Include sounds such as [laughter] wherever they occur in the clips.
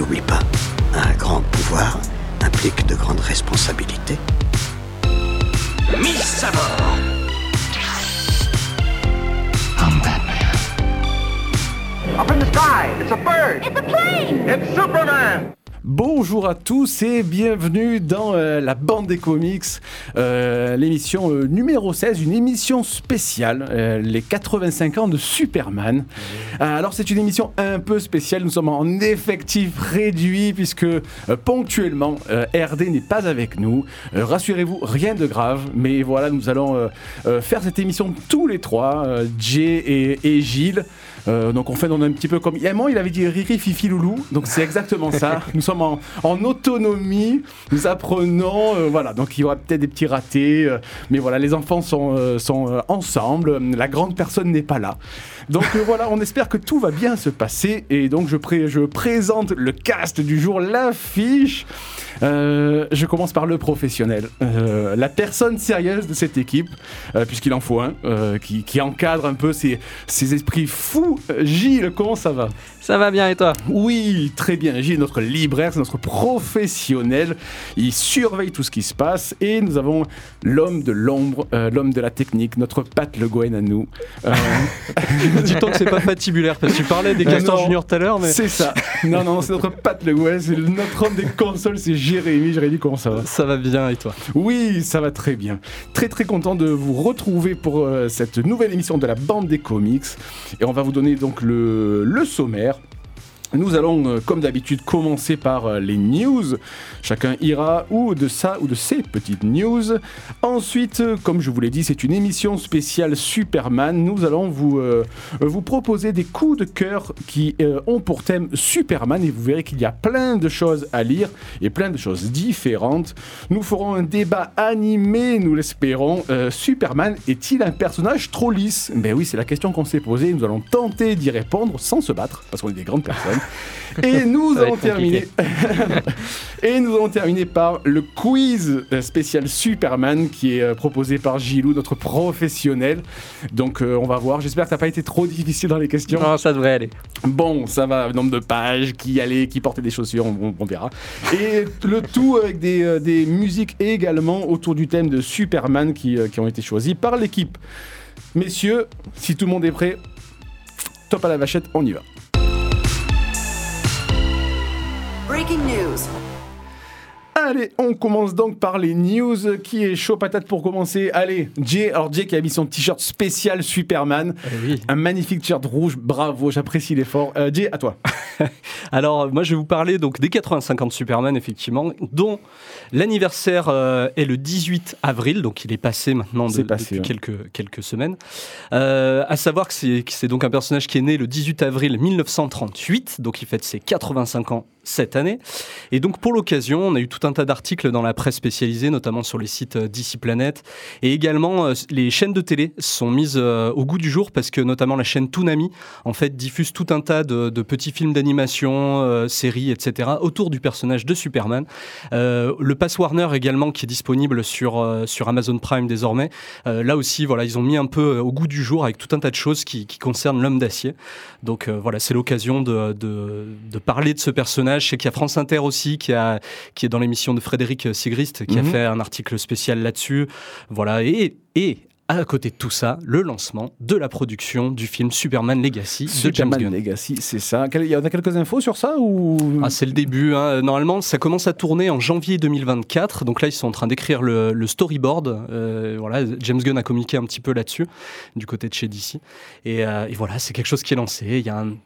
l'oublie pas, un grand pouvoir implique de grandes responsabilités. Miss à bord Up in the sky, it's a bird. It's a plane! It's Superman. Bonjour à tous et bienvenue dans euh, la bande des comics, euh, l'émission euh, numéro 16, une émission spéciale, les 85 ans de Superman. Alors c'est une émission un peu spéciale, nous sommes en effectif réduit puisque ponctuellement RD n'est pas avec nous. Rassurez-vous, rien de grave, mais voilà, nous allons faire cette émission tous les trois, Jay et Gilles. Euh, donc on fait on est un petit peu comme il avait dit Riri Fifi Loulou. Donc c'est exactement ça. [laughs] Nous sommes en, en autonomie. Nous apprenons euh, voilà. Donc il y aura peut-être des petits ratés euh, mais voilà les enfants sont, euh, sont euh, ensemble. La grande personne n'est pas là donc euh, voilà on espère que tout va bien se passer. Et donc je, pré- je présente le cast du jour l'affiche. Euh, je commence par le professionnel, Euh, la personne sérieuse de cette équipe, puisqu'il en faut un, qui, encadre un peu ces, ces esprits fous. Gilles, comment ça va? Ça va bien et toi Oui, très bien. Gilles, notre libraire, c'est notre professionnel. Il surveille tout ce qui se passe. Et nous avons l'homme de l'ombre, euh, l'homme de la technique, notre Pat Le Gouen à nous. Euh, [laughs] Dis-toi que c'est pas fatibulaire parce que tu parlais des Euh, castors juniors tout à l'heure, mais C'est ça. Non, non, c'est notre Pat Le Gouen, c'est notre homme des consoles, c'est Jérémy. Jérémy, comment ça va? Ça va bien et toi? Oui, ça va très bien. Très très content de vous retrouver pour euh, cette nouvelle émission de la bande des comics. Et on va vous donner donc le, le sommaire. Nous allons, euh, comme d'habitude, commencer par euh, les news. Chacun ira ou de ça ou de ces petites news. Ensuite, euh, comme je vous l'ai dit, c'est une émission spéciale Superman. Nous allons vous, vous proposer des coups de cœur qui ont pour thème Superman et vous verrez qu'il y a plein de choses à lire et plein de choses différentes. Nous ferons un débat animé, nous l'espérons. Superman est-il un personnage trop lisse? Ben oui, c'est la question qu'on s'est posée. Nous allons tenter d'y répondre sans se battre parce qu'on est des grandes personnes. [laughs] Et nous Ça allons terminer. Et nous allons terminer par le quiz spécial Superman qui est euh, proposé par Gilou, notre professionnel. Donc euh, on va voir. J'espère que t'as pas été trop difficile dans les questions. Non, ça devrait aller. Bon, ça va, nombre de pages, qui allait, qui portait des chaussures, on, verra. Et le tout avec des, euh, des musiques également autour du thème de Superman qui, euh, qui ont été choisis par l'équipe. Messieurs, si tout le monde est prêt, top à la vachette, on y va. Breaking news. Allez, on commence donc par les news. Qui est chaud patate pour commencer? Allez, Jay. Alors Jay qui a mis son t-shirt spécial Superman. oui. Un magnifique t-shirt rouge, bravo, j'apprécie l'effort. Euh, Jay, à toi. [laughs] Alors, moi, je vais vous parler donc des 85 ans de Superman, effectivement, dont l'anniversaire euh, est le 18 avril, donc il est passé maintenant de- passé, depuis ouais. quelques, quelques semaines. Euh, à savoir que c'est que c'est donc un personnage qui est né le 18 avril 1938, donc il fête ses 85 ans cette année. Et donc, pour l'occasion, on a eu tout un tas d'articles dans la presse spécialisée, notamment sur les sites euh, DC Planet. Et également, euh, les chaînes de télé sont mises euh, au goût du jour parce que notamment la chaîne Toonami, en fait, diffuse tout un tas de, petits films d'animation, séries, etc. autour du personnage de Superman. Le Pass Warner également, qui est disponible sur, sur Amazon Prime désormais. Là aussi, voilà, ils ont mis un peu au goût du jour avec tout un tas de choses qui, concernent l'homme d'acier. Donc voilà, c'est l'occasion de, de parler de ce personnage. Je sais qu'il y a France Inter aussi qui, a, qui est dans l'émission de Frédéric Sigrist qui a Mhm. fait un article spécial là-dessus. Voilà, et, et à côté de tout ça, le lancement de la production du film Superman Legacy de James Superman Gunn. Legacy, c'est ça. Il y en a quelques infos sur ça ou? Ah, c'est le début. hein. Normalement, ça commence à tourner en janvier 2024. Donc là, ils sont en train d'écrire le, le storyboard. Euh, voilà, James Gunn a communiqué un petit peu là-dessus, du côté de chez DC. Et, euh, et voilà, c'est quelque chose qui est lancé. Il y a un,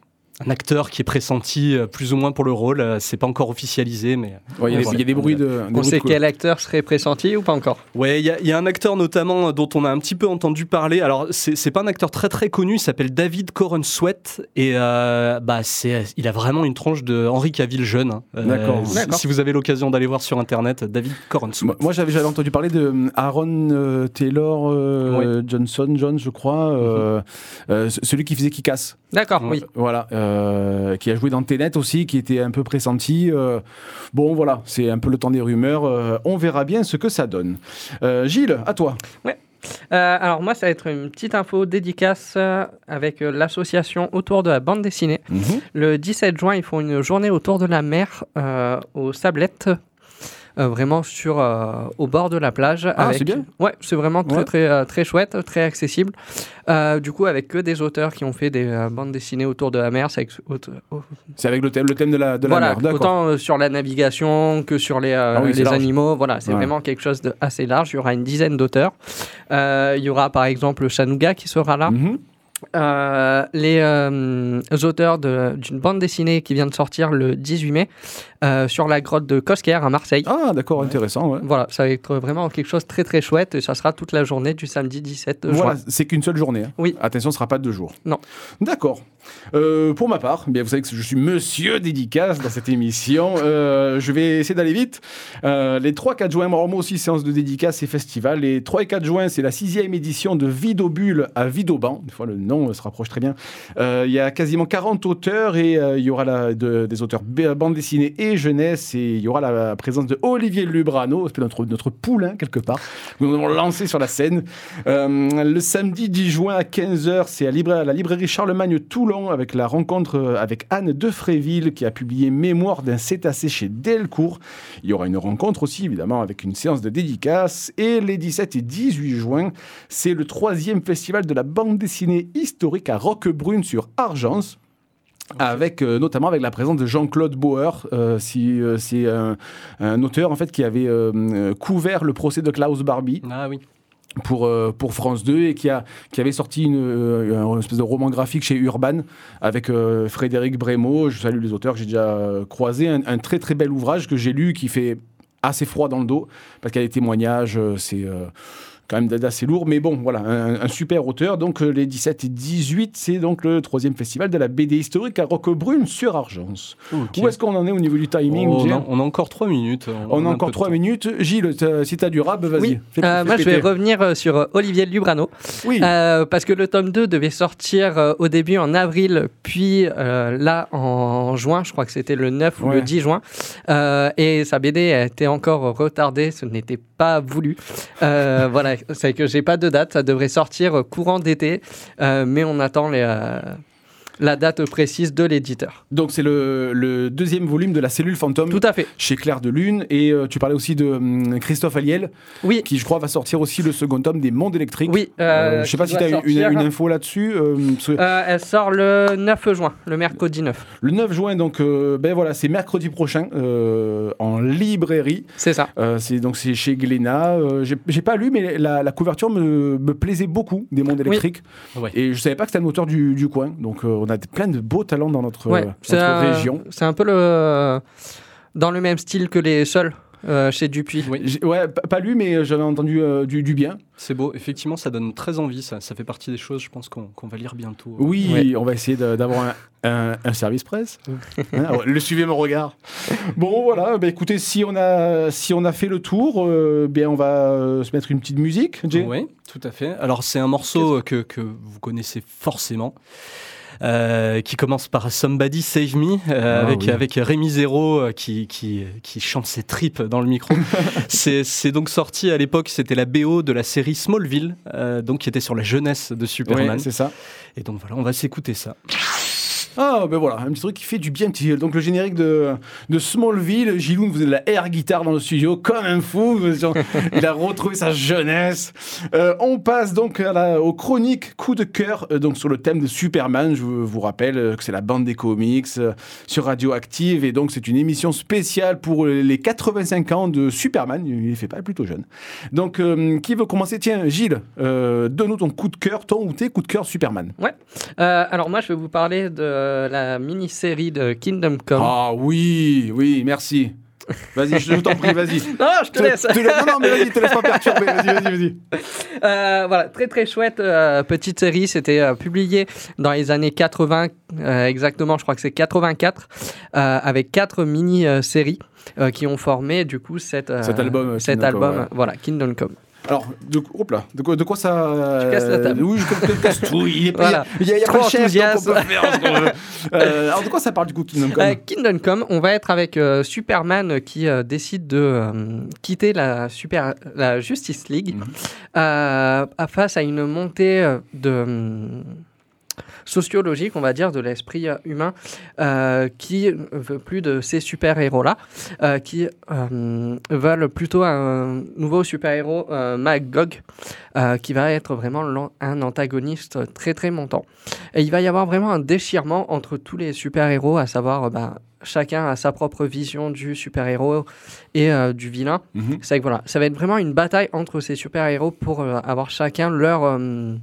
un acteur qui est pressenti euh, plus ou moins pour le rôle. Euh, C'est pas encore officialisé, mais Ouais, il y a- y, des bruits de. On sait quel acteur serait pressenti ou pas encore? Ouais, il y, y a un acteur notamment euh, dont on a un petit peu entendu parler. Alors, c'est pas un acteur très très connu, il s'appelle David Coren Sweat et euh, bah c'est, il a vraiment une tronche de Henri Cavill jeune. hein. Euh, D'accord. si- vous avez l'occasion d'aller voir sur internet, David Coren Sweat. Moi, j'avais j'avais entendu parler de Aaron euh, Taylor euh, Johnson, John, je crois, euh, euh, c- celui qui faisait qui casse. D'accord, oui. Voilà, euh, qui a joué dans Tenet aussi, qui était un peu pressenti. euh, bon, voilà, c'est un peu le temps des rumeurs. euh, on verra bien ce que ça donne. Gilles, à toi. Euh, alors moi, ça va être une petite info dédicace avec l'association autour de la bande dessinée. Mhm. Le 17 juin, ils font une journée autour de la mer aux Sablettes. Euh, vraiment sur euh, au bord de la plage. Ah, avec- c'est bien. Ouais, c'est vraiment très Ouais. très euh, très chouette, très accessible. Du coup, avec que des auteurs qui ont fait des bandes dessinées autour de la mer, c'est avec- le thème, le thème de la, de la voilà, mer, d'accord. autant sur la navigation que sur les, Ah oui, les large. animaux. Voilà, c'est Ouais. vraiment quelque chose de assez large. Il y aura une dizaine d'auteurs. Il y aura par exemple Chanuga qui sera là. Mhm. Euh, les euh, auteurs d'une bande dessinée qui vient de sortir le 18 mai euh, sur la grotte de Cosquer à Marseille. Ah, d'accord, intéressant. ouais. Voilà, ça va être vraiment quelque chose de très très chouette et ça sera toute la journée du samedi 17 Voilà, juin. c'est qu'une seule journée. hein. Oui. Attention, ce ne sera pas deux jours. Non. D'accord. Euh, pour ma part, bien, vous savez que je suis monsieur dédicace dans cette émission. Euh, je vais essayer d'aller vite. Euh, les 3-4 juin, moi aussi, séance de dédicace et festival. Les 3 et 4 juin, c'est la sixième édition de Vidobule à Vidoban. Des fois, le nom se rapproche très bien. Il y a quasiment 40 auteurs et il y aura des auteurs bande dessinée et jeunesse. Et il y aura la présence de Olivier Lubrano, notre, notre poulain quelque part. Nous avons lancé sur la scène. Le samedi 10 juin à 15h, c'est à, à la librairie Charlemagne Toulon avec la rencontre euh, avec Anne Defréville qui a publié Mémoire d'un cétacé chez Delcourt. Il y aura une rencontre aussi évidemment avec une séance de dédicace. Et les 17 et 18 juin, c'est le troisième festival de la bande dessinée historique à Roquebrune sur Argence. Avec euh, notamment avec la présence de Jean-Claude Bauer, si, euh, c'est un, un auteur en fait qui avait couvert le procès de Klaus Barbie Ah oui. Pour, euh, pour France 2 et qui, a, qui avait sorti une, euh, espèce de roman graphique chez Urban avec euh, Frédéric Brémaud. Je salue les auteurs j'ai déjà croisés. Un, un très très bel ouvrage que j'ai lu qui fait assez froid dans le dos parce qu'il y a des témoignages, c'est. Quand même d'assez lourd, mais bon, voilà, un, un super auteur. Donc, euh, les 17 et 18, c'est donc le troisième festival de la BD historique à Roquebrune sur Argence. Où est-ce qu'on en est au niveau du timing Oh, on, a, on a encore 3 minutes. On a encore peu de 3 temps. minutes. Gilles, si t'as du rap, vas-y. Oui, Euh, moi je vais revenir euh, sur Olivier Lubrano. Oui. Euh, parce que le tome 2 devait sortir au début en avril, puis euh, là en juin, je crois que c'était le 9 ou le 10 juin. Euh, et sa BD a été encore retardée, ce n'était pas voulu. Euh, [laughs] voilà, c'est que j'ai pas de date, ça devrait sortir euh, courant d'été, euh, mais on attend les, euh, la date précise de l'éditeur. Donc c'est le, le deuxième volume de la cellule fantôme Tout à fait. chez Claire de Lune. Et euh, tu parlais aussi de hum, Christophe Aliel, Oui. qui je crois va sortir aussi le second tome des Mondes électriques. Oui, Euh, euh, je sais pas si tu as une, info là-dessus. euh, Euh, elle sort le 9 juin, le mercredi 9. Le 9 juin, donc euh, ben voilà, c'est mercredi prochain euh, en librairie. C'est ça. Euh, c'est donc c'est chez Glénat. Euh, j'ai j'ai pas lu, mais la, la couverture me, me plaisait beaucoup des Mondes électriques. Et je savais pas que c'était un auteur du, du coin. Donc euh, on a plein de beaux talents dans notre, Ouais, euh, c'est notre un- région. C'est un peu le dans le même style que les seuls euh, chez Dupuis. Oui. Ouais, pas lu, mais j'avais entendu euh, du, du bien. C'est beau, effectivement, ça donne très envie. Ça, ça fait partie des choses, je pense, qu'on va lire bientôt. Oui, Ouais. on va essayer d'avoir un, un- un service presse. [laughs] Hein, le suivez mon regard. Bon, voilà. bah, écoutez, si on a si on a fait le tour, euh, bien on va euh, se mettre une petite musique. Jay. Oui, tout à fait. Alors, c'est un morceau que, que vous connaissez forcément. Euh, qui commence par Somebody Save Me euh, Ah avec, oui. avec Rémi Zéro euh, qui, qui, qui chante ses tripes dans le micro. [laughs] c'est donc sorti à l'époque, c'était la BO de la série Smallville, euh, donc qui était sur la jeunesse de Superman. c'est ça. Et donc voilà, on va s'écouter ça. Ah, ben voilà, un petit truc qui fait du bien. petit- Donc, le générique de, de Smallville, Gilou faisait de la air guitare dans le studio, comme un fou. [laughs] Il a retrouvé sa jeunesse. Euh, on passe donc à la- aux chroniques coup de cœur, euh, donc sur le thème de Superman. Je vous, rappelle euh, que c'est la bande des comics sur Radioactive. Et donc, c'est une émission spéciale pour les 85 ans de Superman. Il ne fait pas plutôt jeune. Donc, qui veut commencer? Tiens, Gilles, donne-nous ton coup de cœur, ton ou tes coups de cœur Superman. Euh, alors moi, je vais vous parler de la mini-série de Kingdom Come. Ah oui, oui, merci. Vas-y, je t'en prie, vas-y. [laughs] Non, je te laisse. te laisse- non, non, mais vas-y, te laisse pas perturber. Vas-y, vas-y, vas-y. [laughs] Euh, voilà, très très chouette euh, petite série. C'était euh, publié dans les années 80, euh, exactement, je crois que c'est 84, euh, avec quatre mini-séries qui ont formé du coup cette, euh, Cet album, euh, cet Kingdom Come, album, ouais. voilà, Kingdom Come. Alors, de, hop là, de, quoi, de quoi ça. Tu casses la table. Oui, je je casse tout. Il est pas. Voilà. Il y a, y a pas de chef, donc on peut faire ce qu'on veut. [laughs] Euh, alors, de quoi ça parle du coup, Kingdom Come Euh, Kingdom Come, on va être avec euh, Superman qui euh, décide de euh, quitter la, super, la Justice League euh, à- face à une montée de sociologique, on va dire, de l'esprit euh, humain euh, qui veut plus de ces super-héros-là, euh, qui euh, veulent plutôt un nouveau super-héros, Magog, qui va être vraiment un antagoniste très très montant. Et il va y avoir vraiment un déchirement entre tous les super-héros, à savoir ben, chacun a sa propre vision du super-héros et euh, du vilain. Mhm. C'est que voilà, ça va être vraiment une bataille entre ces super-héros pour euh, avoir chacun leur, euh,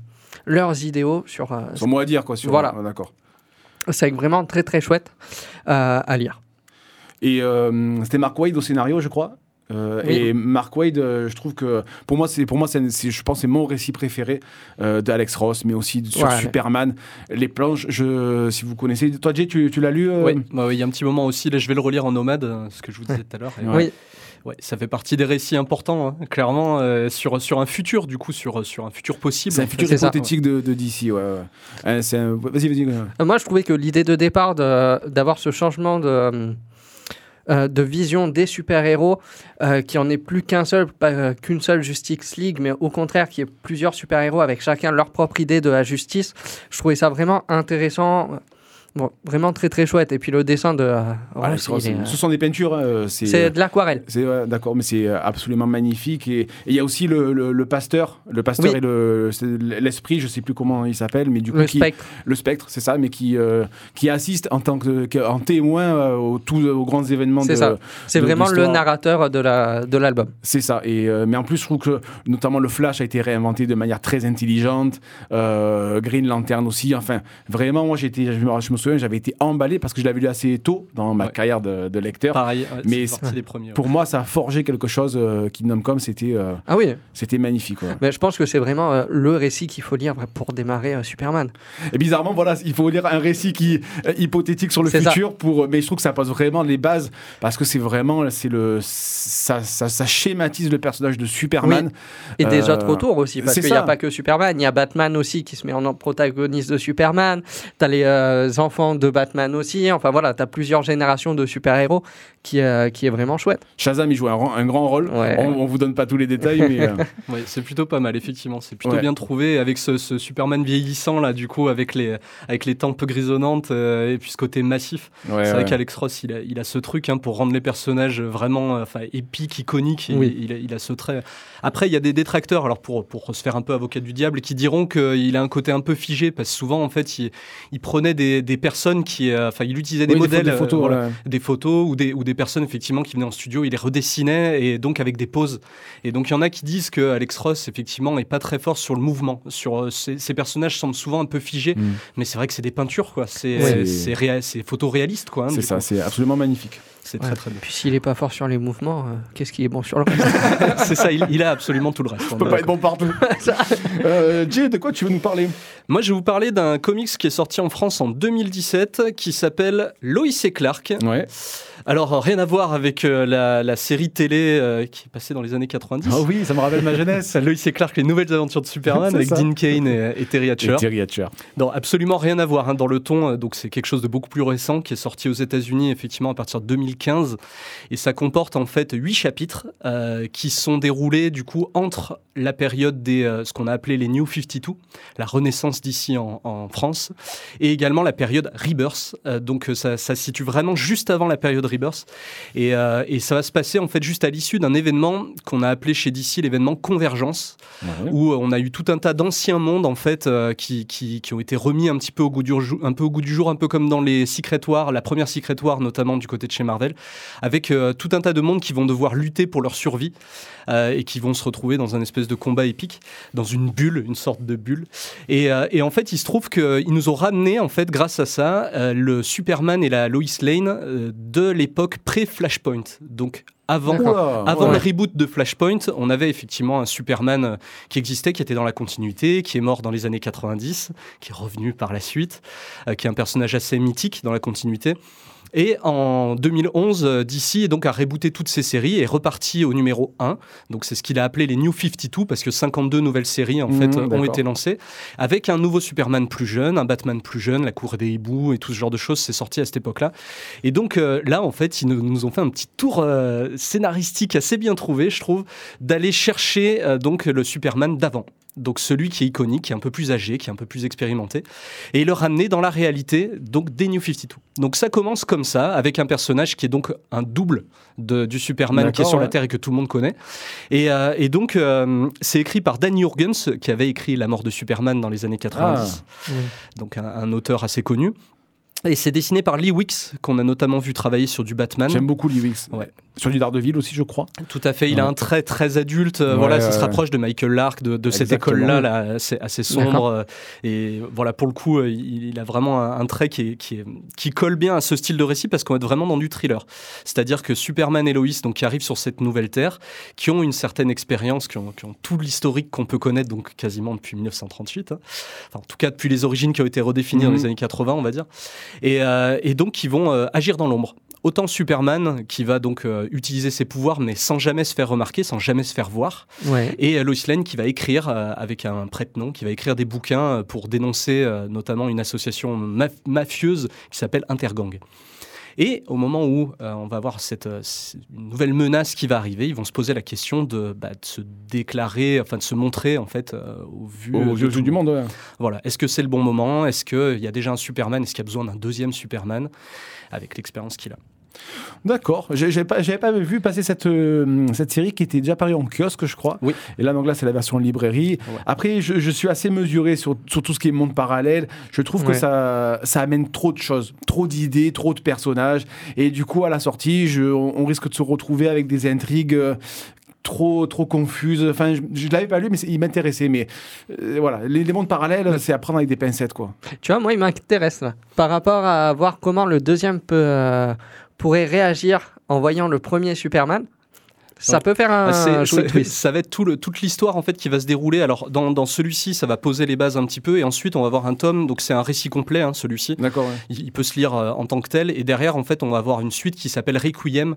leurs idéaux sur. euh, Son mot à dire, quoi. Sur... Voilà. Ah, D'accord. c'est vraiment très très chouette euh, à lire. Et euh, c'était Mark Wade au scénario, je crois. Euh, Oui. Et Mark Wade, euh, je trouve que pour moi, c'est pour moi, c'est, je pense, c'est mon récit préféré euh, d'Alex Ross, mais aussi sur Ouais. Superman. Les planches, je, si vous connaissez, toi, Jay, tu, tu l'as lu euh, Oui, bah oui, il y a un petit moment aussi, là je vais le relire en nomade, ce que je vous disais tout à l'heure. Oui, Ouais, ça fait partie des récits importants, hein, clairement, euh, sur, sur un futur, du coup, sur, sur un futur possible. C'est un futur ça, hypothétique de, de DC, ouais. ouais. Euh, c'est un- Vas-y, vas-y. euh. Moi, je trouvais que l'idée de départ de- d'avoir ce changement de, euh, de vision des super-héros, euh, qui en est plus qu'un seul, pas euh, qu'une seule Justice League, mais au contraire, qui est plusieurs super-héros avec chacun leur propre idée de la justice, je trouvais ça vraiment intéressant. Bon, vraiment très très chouette. Et puis le dessin de. euh, Ross, est, euh, ce sont des peintures, euh, c'est. de l'aquarelle. C'est ouais, d'accord, mais c'est euh, absolument magnifique. Et il y a aussi le, le- le pasteur, le pasteur Oui. et le l'esprit, je sais plus comment il s'appelle, mais du coup Le qui, spectre. le spectre, c'est ça, mais qui euh, qui assiste en tant que, en témoin aux, tous- aux grands événements. C'est ça. C'est vraiment le narrateur de la de l'album. C'est ça. Et mais en plus, je trouve que notamment le Flash a été réinventé de manière très intelligente. Green Lantern aussi. Enfin, vraiment, moi, j'étais, je me souviens, j'avais été emballé parce que je l'avais lu assez tôt dans ma Ouais. carrière de, de lecteur. Pareil, ouais, Mais des premiers. ouais. Pour moi, ça a forgé quelque chose. Euh, Kingdom Come, c'était, euh, Ah oui. c'était magnifique. Mais je pense que c'est vraiment euh, le récit qu'il faut lire pour démarrer euh, Superman. Et bizarrement, voilà, il faut lire un récit qui euh, hypothétique sur le ça. futur pour. Mais je trouve que ça pose vraiment les bases parce que c'est vraiment, c'est le, ça, ça, ça schématise le personnage de Superman. Et des Euh, autres autour aussi, parce qu'il n'y a pas que Superman, il y a Batman aussi qui se met en protagoniste de Superman, tu as les euh, enfants de Batman aussi, enfin voilà, tu as plusieurs générations de super-héros qui, euh, qui est vraiment chouette. Shazam, il joue un, ran- un grand rôle. Ouais. On, on vous donne pas tous les détails, mais euh, [laughs] Ouais, c'est plutôt pas mal, effectivement. C'est plutôt Ouais. bien trouvé avec ce, ce Superman vieillissant, là, du coup, avec les, avec les tempes grisonnantes euh, et puis ce côté massif. ouais, c'est ouais. vrai qu'Alex Ross, il a, il a ce truc hein, pour rendre les personnages vraiment euh, enfin, épiques, iconiques. et Oui. Il, a, il a ce trait. Après, il y a des détracteurs, alors pour, pour se faire un peu avocat du diable, qui diront qu'il a un côté un peu figé, parce que souvent, en fait, il, il prenait des, des personnes qui. euh, Enfin, il utilisait des Oui, modèles. des euh, photos. voilà. des photos ou des, ou des personnes effectivement qui venaient en studio, il les redessinait et donc avec des poses. Et donc il y en a qui disent que Alex Ross effectivement est pas très fort sur le mouvement. Sur euh, ces, ces personnages semblent souvent un peu figés, Mm. mais c'est vrai que c'est des peintures quoi. C'est Ouais. c'est- c'est réa- c'est photoréaliste quoi. hein, C'est ça, c'est absolument magnifique. C'est Ouais. très très bien. Puis s'il est pas fort sur les mouvements, euh, qu'est-ce qui est bon sur le reste [laughs] c'est ça, il, il a absolument tout le reste. On on peut est pas être bon partout. euh, Jay, de quoi tu veux nous parler? Moi, je vais vous parler d'un comics qui est sorti en France en 2017 qui s'appelle Lois et Clark. Ouais. Alors, euh, rien à voir avec euh, la, la série télé euh, qui est passée dans les années 90. Ah oui, ça me rappelle ma jeunesse. [laughs] Lois et Clark, les nouvelles aventures de Superman avec ça. Dean Kane et, et Terry Hatcher. Et Terry Hatcher. Non, absolument rien à voir hein, dans le ton. Donc c'est quelque chose de beaucoup plus récent qui est sorti aux États-Unis effectivement à partir de 2015 et ça comporte en fait huit chapitres euh, qui sont déroulés du coup entre la période des euh, ce qu'on a appelé les New 52, la renaissance d'ici en, en France, et également la période Rebirth. Euh, donc ça, ça se situe vraiment juste avant la période Rebirth. Et, et ça va se passer en fait juste à l'issue d'un événement qu'on a appelé chez DC l'événement Convergence où on a eu tout un tas d'anciens mondes en fait qui, qui, qui ont été remis un petit peu au goût du jour, un peu au goût du jour, un peu comme dans les Secret la première Secret War notamment du côté de chez Marvel, avec euh, tout un tas de mondes qui vont devoir lutter pour leur survie euh, et qui vont se retrouver dans un espèce de combat épique, dans une bulle, une sorte de bulle. Et, euh, et en fait, il se trouve qu'ils nous ont ramené en fait grâce à ça euh, le Superman et la Lois Lane euh, de l'époque pré-Flashpoint, donc avant avant ouais. le reboot de Flashpoint, on avait effectivement un Superman qui existait, qui était dans la continuité, qui est mort dans les années 90, qui est revenu par la suite, euh, qui est un personnage assez mythique dans la continuité. Et en 2011, euh, DC donc a rebooté toutes ces séries et est reparti au numéro 1. Donc c'est ce qu'il a appelé les New 52 parce que 52 nouvelles séries en fait ont d'accord. été lancées avec un nouveau Superman plus jeune, un Batman plus jeune, la cour des hiboux et tout ce genre de choses. C'est sorti à cette époque-là. Et donc euh, là, en fait, ils nous, nous ont fait un petit tour euh, scénaristique assez bien trouvé, je trouve, d'aller chercher euh, donc le Superman d'avant. Donc celui qui est iconique, qui est un peu plus âgé, qui est un peu plus expérimenté, et le ramener dans la réalité donc des New 52. Donc ça commence comme ça, avec un personnage qui est donc un double de- du Superman qui est sur la. Terre et que tout le monde connaît. Et, euh, et donc euh, c'est écrit par Dan Jurgens, qui avait écrit La mort de Superman dans les années 90, Ah. donc un, un auteur assez connu. Et c'est dessiné par Lee Wicks, qu'on a notamment vu travailler sur du Batman. J'aime beaucoup Lee Wicks. Ouais. Sur du Daredevil aussi, je crois. Tout à fait, il a un trait très adulte. euh, Ouais, voilà, ça se rapproche de Michael Lark, de, de cette école-là, là, c'est assez sombre. Euh, Et voilà, pour le coup, euh, il, il a vraiment un, un trait qui, est, qui, est- qui colle bien à ce style de récit parce qu'on est vraiment dans du thriller. C'est-à-dire que Superman et Lois, donc, qui arrivent sur cette nouvelle Terre, qui ont une certaine expérience, qui ont, qui ont tout l'historique qu'on peut connaître, donc quasiment depuis 1938. hein. Enfin, en tout cas, depuis les origines qui ont été redéfinies dans Mhm. les années 80, on va dire. Et, euh, et donc, qui vont euh, agir dans l'ombre. Autant Superman qui va donc euh, utiliser ses pouvoirs mais sans jamais se faire remarquer, sans jamais se faire voir. Ouais. Et Lois Lane qui va écrire euh, avec un prête-nom, qui va écrire des bouquins pour dénoncer euh, notamment une association maf- mafieuse qui s'appelle Intergang. Et au moment où euh, on va avoir cette, euh, nouvelle menace qui va arriver, ils vont se poser la question de, bah, de se déclarer, enfin de se montrer en fait euh, au vu de tout du monde, ouais. voilà. Est-ce que c'est le bon moment? Est-ce qu'il y a déjà un Superman? Est-ce qu'il y a besoin d'un deuxième Superman? Avec l'expérience qu'il a D'accord. J'avais pas, j'avais pas vu passer cette, euh, cette série qui était déjà parue en kiosque, je crois. Oui. Et là, donc là, c'est la version librairie. Ouais. Après, je, je suis assez mesuré sur, sur tout ce qui est monde parallèle. Je trouve que ça, ça amène trop de choses, trop d'idées, trop de personnages. Et du coup, à la sortie, je, on, on risque de se retrouver avec des intrigues. euh, Trop, trop confuses. Enfin, je, je l'avais pas lu, mais c'est- il m'intéressait. Mais euh, voilà, les, les mondes parallèles, c'est à prendre avec des pincettes, quoi. Tu vois, moi, il m'intéresse. Par rapport à voir comment le deuxième peut, euh, pourrait réagir en voyant le premier Superman, ça Donc, peut faire un joli ça, twist. ça va être tout le- toute l'histoire en fait qui va se dérouler. Alors dans, dans celui-ci, ça va poser les bases un petit peu, et ensuite on va avoir un tome. Donc c'est un récit complet, hein, celui-ci. D'accord. ouais. Il, il peut se lire euh, en tant que tel, et derrière en fait on va avoir une suite qui s'appelle Requiem,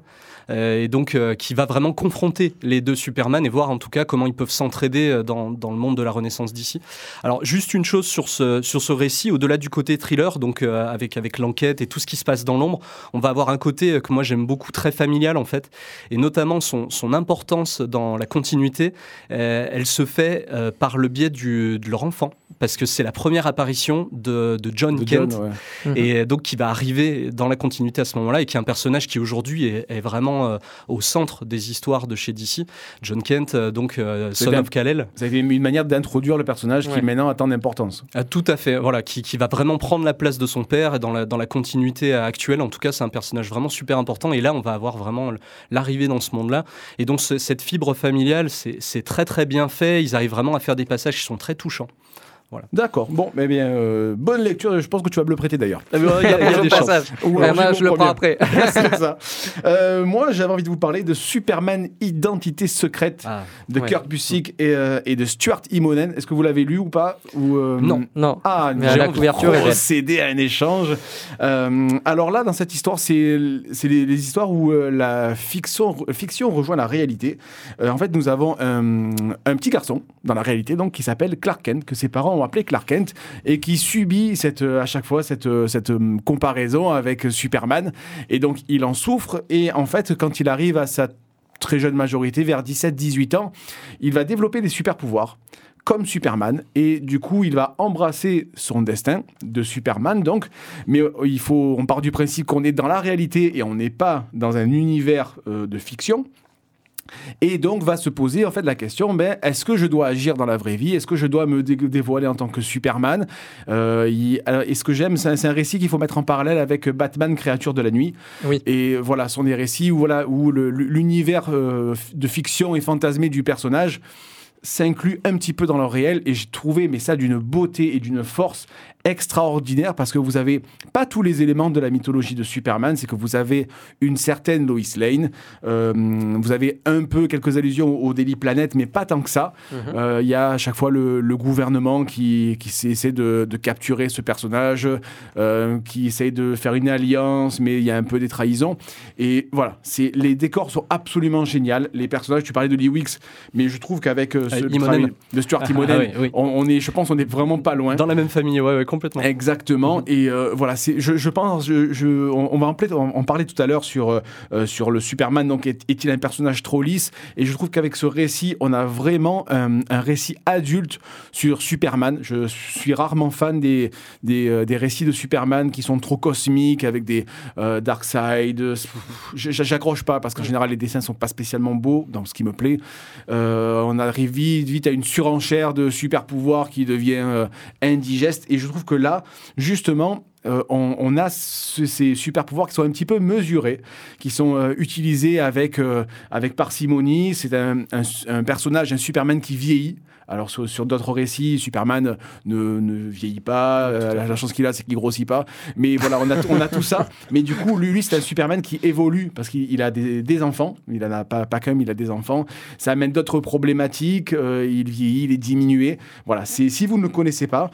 euh, et donc euh, qui va vraiment confronter les deux Superman et voir en tout cas comment ils peuvent s'entraider euh, dans, dans le monde de la Renaissance d'ici. Alors juste une chose sur ce sur ce récit, au-delà du côté thriller, donc euh, avec avec l'enquête et tout ce qui se passe dans l'ombre, on va avoir un côté que moi j'aime beaucoup très familial en fait, et notamment son, son importance dans la continuité, euh, elle se fait euh, par le biais du, de leur enfant, parce que c'est la première apparition de, de John De Kent, John, ouais. Mhm. et donc qui va arriver dans la continuité à ce moment-là, et qui est un personnage qui aujourd'hui est, est vraiment euh, au centre des histoires de chez DC. John Kent, donc euh, Son of Kal-El, Ça a été une manière d'introduire le personnage Ouais. qui maintenant a tant d'importance. ah, tout à fait, voilà, qui, qui va vraiment prendre la place de son père et dans la, dans la continuité actuelle. En tout cas, c'est un personnage vraiment super important. Et là, on va avoir vraiment l'arrivée dans ce monde-là. Et donc, ce- cette fibre familiale, c'est très très bien fait. Ils arrivent vraiment à faire des passages qui sont très touchants. D'accord. Bon, eh bien, euh, bonne lecture. Je pense que tu vas me le prêter d'ailleurs. Il y a, il y a [laughs] des. Ou alors, moi, je le prends après. [laughs] C'est ça. Euh, moi, j'avais envie de vous parler de Superman Identité secrète Ah, de ouais. Kurt Busiek et, euh, et de Stuart Immonen. Est-ce que vous l'avez lu ou pas ou, Non. Non. Ah, Mais j'ai la couverture est à un échange. Alors là, dans cette histoire, c'est c'est les, les histoires où la fiction, fiction rejoint la réalité. En fait, nous avons un, un petit garçon dans la réalité, donc qui s'appelle Clark Kent, que ses parents ont appelé Clark Kent, et qui subit cette, euh, à chaque fois cette, euh, cette euh, comparaison avec Superman. Et donc, il en souffre. Et en fait, quand il arrive à sa très jeune majorité, vers 17-18 ans, il va développer des super pouvoirs comme Superman et du coup il va embrasser son destin de Superman donc mais il faut on part du principe qu'on est dans la réalité et on n'est pas dans un univers de fiction et donc va se poser en fait la question ben, est-ce que je dois agir dans la vraie vie? Est-ce que je dois me dé- dévoiler en tant que Superman? Euh, il- alors, Et ce que j'aime, c'est un, récit qu'il faut mettre en parallèle avec Batman, créature de la nuit. Oui. Et voilà, ce sont des récits où, voilà, où l'univers euh, de fiction et fantasmé du personnage s'incluent un petit peu dans leur réel et j'ai trouvé mais ça d'une beauté et d'une force extraordinaire parce que vous avez pas tous les éléments de la mythologie de Superman, c'est que vous avez une certaine Lois Lane, euh, vous avez un peu quelques allusions au Daily Planet, mais pas tant que ça. Euh, Il y a à chaque fois le, le gouvernement qui, qui essaie de, de capturer ce personnage, euh, qui essaie de faire une alliance, mais il y a un peu des trahisons. Et voilà, c'est les décors sont absolument géniaux. Les personnages, tu parlais de Lee Wicks, mais je trouve qu'avec euh, de Stuart Ah, Immonen, ah oui, oui. On, on est, je pense, on est vraiment pas loin. Dans la même famille, ouais, ouais, complètement. Exactement. Et euh, voilà, c'est, je, je pense, je, je- on, on va en, parler tout à l'heure sur, euh, euh, sur le Superman. Donc, est, est-il un personnage trop lisse? Et je trouve qu'avec ce récit, on a vraiment un, récit adulte sur Superman. Je suis rarement fan des, des, des récits de Superman qui sont trop cosmiques avec des euh, Darkseid. J'accroche pas parce qu'en général, les dessins sont pas spécialement beaux dans ce qui me plaît. On arrive vite, à une surenchère de super pouvoirs qui devient euh, indigeste. Et je trouve que là, justement, euh, on, a ce- ces super pouvoirs qui sont un petit peu mesurés, qui sont euh, utilisés avec, avec parcimonie. C'est un personnage, un Superman qui vieillit. Alors sur, sur d'autres récits, Superman ne, ne vieillit pas, euh, la, la chance qu'il a c'est qu'il grossit pas. Mais voilà, on a, on a tout ça. [laughs] Mais du coup, lui, lui, c'est un Superman qui évolue parce qu'il il a des, des enfants. Il en a pas, pas mais il a des enfants. Ça amène d'autres problématiques. euh, il vieillit, il est diminué. Voilà, c'est si vous ne le connaissez pas,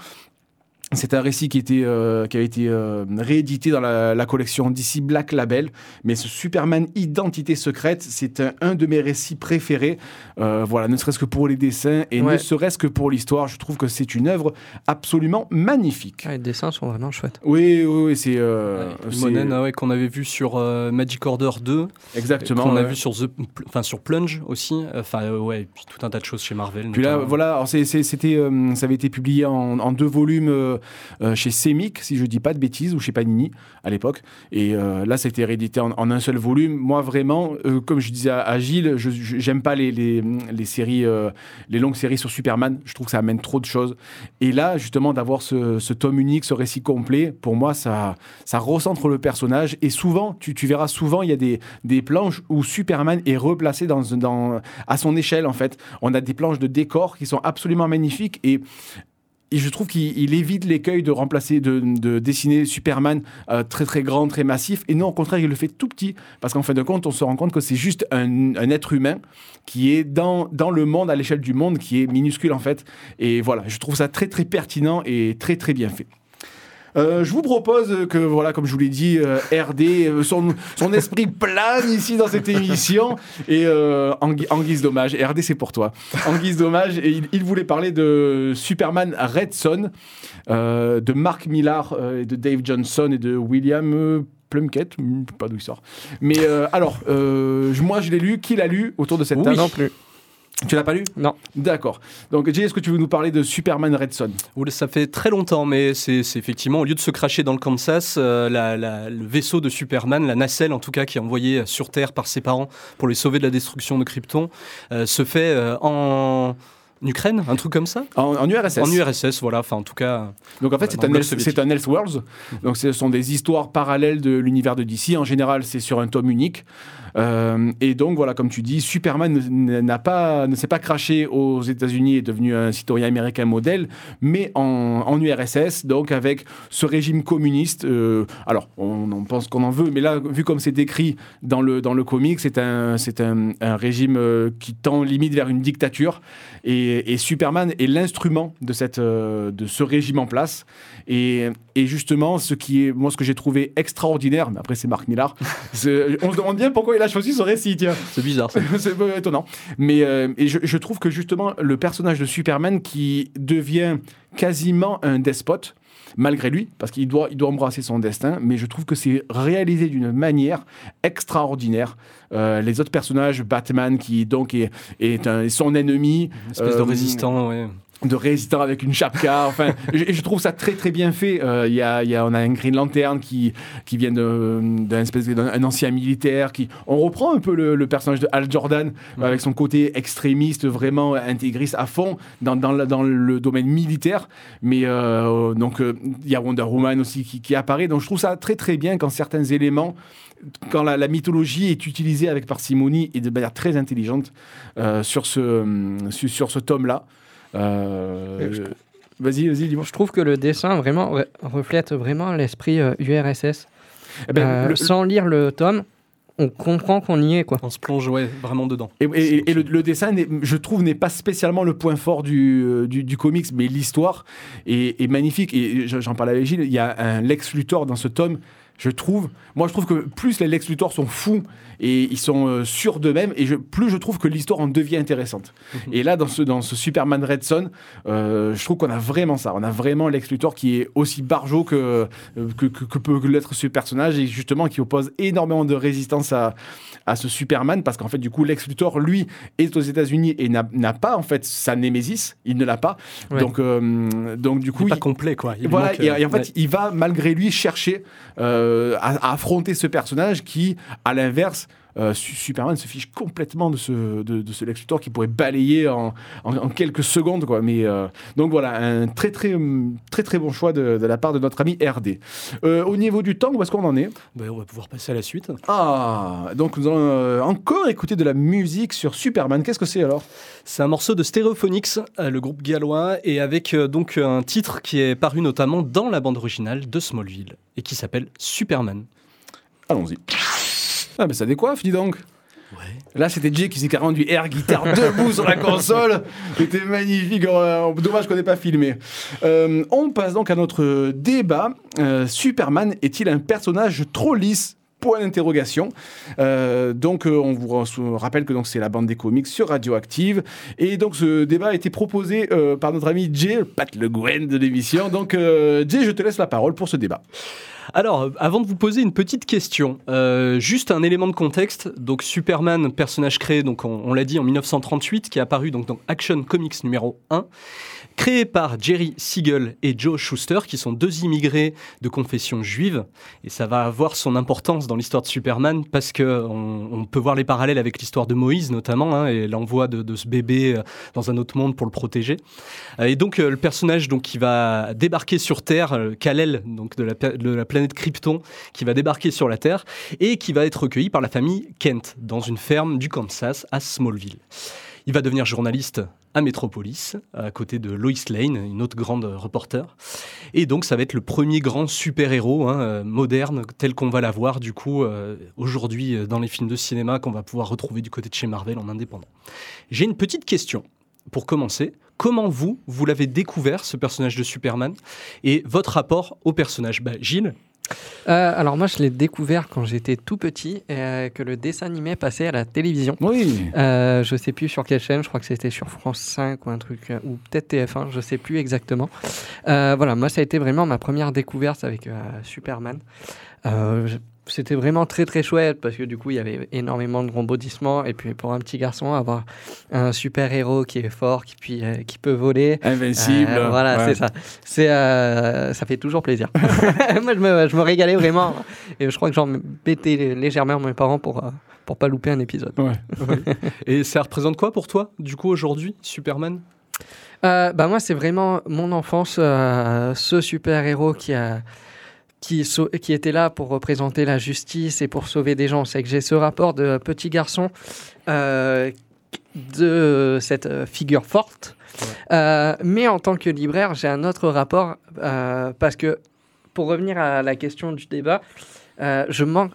c'est un récit qui, était, euh, qui a été euh, réédité dans la, la collection DC Black Label. Mais ce Superman Identité Secrète, c'est un, un de mes récits préférés. Euh, voilà, ne serait-ce que pour les dessins et Ouais. ne serait-ce que pour l'histoire. Je trouve que c'est une œuvre absolument magnifique. Ah, les dessins sont vraiment chouettes. Oui, oui, oui, c'est. euh, Monen, ah ouais, qu'on avait vu sur euh, Magic Order 2, Exactement. qu'on a vu sur The, enfin sur Plunge aussi, enfin ouais, et puis tout un tas de choses chez Marvel. Puis là, voilà, c'était, euh, ça avait été publié en, en deux volumes chez Semic, si je dis pas de bêtises, ou chez Panini à l'époque. Et euh, là, été réédité en, un seul volume. Moi, vraiment, euh, comme je disais à, Gilles, j'aime pas les, les, les séries, euh, les longues séries sur Superman. Je trouve que ça amène trop de choses. Et là, justement, d'avoir ce, tome unique, ce récit complet, pour moi, ça, ça recentre le personnage. Et souvent, tu, verras souvent, il y a des, des planches où Superman est replacé dans, dans, à son échelle, en fait. On a des planches de décor qui sont absolument magnifiques et et je trouve qu'il il évite l'écueil de remplacer, de, de dessiner Superman euh, très très grand, très massif. Et non, au contraire, il le fait tout petit. Parce qu'en fin de compte, on se rend compte que c'est juste un, un être humain qui est dans, dans le monde, à l'échelle du monde, qui est minuscule en fait. Et voilà, je trouve ça très très pertinent et très très bien fait. Euh, je vous propose que, voilà, comme je vous l'ai dit, euh, RD, euh, son, son esprit [laughs] plane ici dans cette émission. Et euh, en, gui- en guise d'hommage, RD, c'est pour toi. En guise d'hommage, et il, il voulait parler de Superman Red Son, de Mark Millar, et de Dave Johnson et de William. euh, Plunkett, Hmm, je sais pas d'où il sort. Mais alors, je- moi je l'ai lu. Qui l'a lu autour de cette Oui. table? Non plus. Tu l'as pas lu? Non. D'accord. Donc, Jay, est-ce que tu veux nous parler de Superman Red Son? Ça fait très longtemps, mais c'est effectivement, au lieu de se cracher dans le Kansas, euh, la- la- le vaisseau de Superman, la nacelle en tout cas, qui est envoyé sur Terre par ses parents pour les sauver de la destruction de Krypton, euh, se fait euh, en Ukraine, un truc comme ça en, en URSS. En URSS, voilà, enfin en tout cas. Donc en fait, c'est un, Else- soviétique. c'est un Elseworlds. Donc ce sont des histoires parallèles de l'univers de DC. En général, c'est sur un tome unique. Euh, et donc voilà, comme tu dis, Superman ne- n'a pas, ne s'est pas craché aux États-Unis et est devenu un citoyen américain modèle, mais en, en URSS, donc avec ce régime communiste. euh, alors, on en pense qu'on en veut, mais là, vu comme c'est décrit dans le dans le comic, c'est un c'est un, un régime euh, qui tend limite vers une dictature. Et, et Superman est l'instrument de cette euh, de ce régime en place. Et, et justement, ce qui est moi ce que j'ai trouvé extraordinaire, mais après c'est Marc Millar. [laughs] c'est- on se demande bien pourquoi il a choisi ce récit. Tiens. C'est bizarre. [laughs] c'est étonnant. Mais euh, et je, je trouve que justement, le personnage de Superman qui devient quasiment un despote, malgré lui, parce qu'il doit, il doit embrasser son destin, mais je trouve que c'est réalisé d'une manière extraordinaire. Euh, les autres personnages, Batman qui donc est, est un- son ennemi, Une espèce de Euh, résistant, ouais. De résistant avec une chapka. Enfin, [laughs] je, je trouve ça très très bien fait. Euh, Il y a, il y a, on a un Green Lantern qui, qui vient d'un espèce d'un ancien militaire. Qui, on reprend un peu le, le personnage de Al Jordan euh, avec son côté extrémiste, vraiment intégriste à fond dans, dans, le, dans le domaine militaire. Mais euh, donc euh, il y a Wonder Woman aussi qui, qui apparaît. Donc je trouve ça très très bien quand certains éléments quand la, la mythologie est utilisée avec parcimonie et de manière très intelligente euh, sur ce, sur, sur ce tome-là. Euh, Je- Vas-y, vas-y, dis-moi. Je trouve que le dessin vraiment re- reflète vraiment l'esprit euh, URSS. Eh ben, Euh, le- Sans lire le tome, on comprend qu'on y est quoi. On se plonge ouais, vraiment dedans. Et, et- et le, le dessin, je trouve, n'est pas spécialement le point fort du, euh, du, du comics, mais l'histoire est, est magnifique. Et je- j'en parlais avec Gilles, il y a un Lex Luthor dans ce tome. Je trouve, moi je trouve que plus les Lex Luthor sont fous et ils sont euh, sûrs d'eux-mêmes, et je, plus je trouve que l'histoire en devient intéressante. Et là, dans ce, dans ce Superman Red Son, euh, je trouve qu'on a vraiment ça. On a vraiment Lex Luthor qui est aussi barjot que, euh, que, que- que peut l'être ce personnage, et justement qui oppose énormément de résistance à, à ce Superman, parce qu'en fait, du coup, Lex Luthor, lui, est aux États-Unis et n'a pas, en fait, sa Némésis. Il ne l'a pas. Ouais. Donc, euh, donc, du Il coup, est pas il- complet quoi. Il voilà, manque, et, et en fait, ouais. il va malgré lui chercher euh, à, à affronter ce personnage qui, à l'inverse, euh, Su- Superman se fiche complètement de ce, de, de ce Lex Luthor qui pourrait balayer en, en- en quelques secondes. Quoi. Mais, euh, donc voilà, un très très, très très bon choix de, de la part de notre ami RD. Euh, au niveau du temps, où est-ce qu'on en est? Bah, on va pouvoir passer à la suite. Ah, donc nous allons encore écouter de la musique sur Superman. Qu'est-ce que c'est alors? C'est un morceau de Stereophonics, le groupe gallois, et avec donc un titre qui est paru notamment dans la bande originale de Smallville et qui s'appelle Superman. Allons-y. Ah, mais ça décoiffe, dis donc. Ouais. Là, c'était Jay qui s'est carrément du air guitare debout sur la console. C'était magnifique. Euh, Dommage qu'on n'ait pas filmé. Euh, on passe donc à notre débat. Euh, Superman est-il un personnage trop lisse? Point d'interrogation. Euh, donc, euh, on vous rappelle que donc c'est la bande des comics sur Radioactive. Et donc, ce débat a été proposé euh, par notre ami Jay, Pat Le Guen de l'émission. Donc, Jay, je te laisse la parole pour ce débat. Alors, avant de vous poser une petite question, euh, juste un élément de contexte. Donc, Superman, personnage créé, donc on, l'a dit en 1938, qui est apparu donc dans Action Comics numéro 1, créé par Jerry Siegel et Joe Schuster, qui sont deux immigrés de confession juive. Et ça va avoir son importance dans l'histoire de Superman parce que on, peut voir les parallèles avec l'histoire de Moïse notamment hein, et l'envoi de, ce bébé euh, dans un autre monde pour le protéger. Euh, Et donc le personnage donc qui va débarquer sur Terre, Kal-El, donc de la, de la planète Krypton, qui va débarquer sur la Terre et qui va être recueilli par la famille Kent dans une ferme du Kansas à Smallville. Il va devenir journaliste à Metropolis, à côté de Lois Lane, une autre grande reporter. Et donc, ça va être le premier grand super-héros hein, euh, moderne, tel qu'on va l'avoir, du coup, euh, aujourd'hui, euh, dans les films de cinéma, qu'on va pouvoir retrouver du côté de chez Marvel en indépendant. J'ai une petite question. Pour commencer, comment vous, vous l'avez découvert, ce personnage de Superman, et votre rapport au personnage? Bah, Gilles Euh, alors moi je l'ai découvert quand j'étais tout petit et euh, que le dessin animé passait à la télévision. Oui. Euh, je sais plus sur quelle chaîne, je crois que c'était sur France 5 ou un truc, euh, ou peut-être TF1, je sais plus exactement. Voilà, moi ça a été vraiment ma première découverte avec Superman. C'était vraiment très très chouette parce que du coup il y avait énormément de rebondissements et puis pour un petit garçon avoir un super héros qui est fort, qui, puis, euh, qui peut voler, Invincible. euh, voilà, Ouais. c'est ça. C'est, euh, ça fait toujours plaisir. [laughs] Moi, je me, je me régalais vraiment. Et je crois que j'en bêtais légèrement mes parents pour, pour pas louper un épisode. [laughs] Ouais. Et ça représente quoi pour toi, du coup, aujourd'hui, Superman? Bah moi, c'est vraiment mon enfance, ce super-héros qui a... Qui, était là pour représenter la justice et pour sauver des gens. C'est que j'ai ce rapport de petit garçon euh, de cette euh, figure forte. Euh, mais en tant que libraire, j'ai un autre rapport euh, parce que, pour revenir à la question du débat, je manque,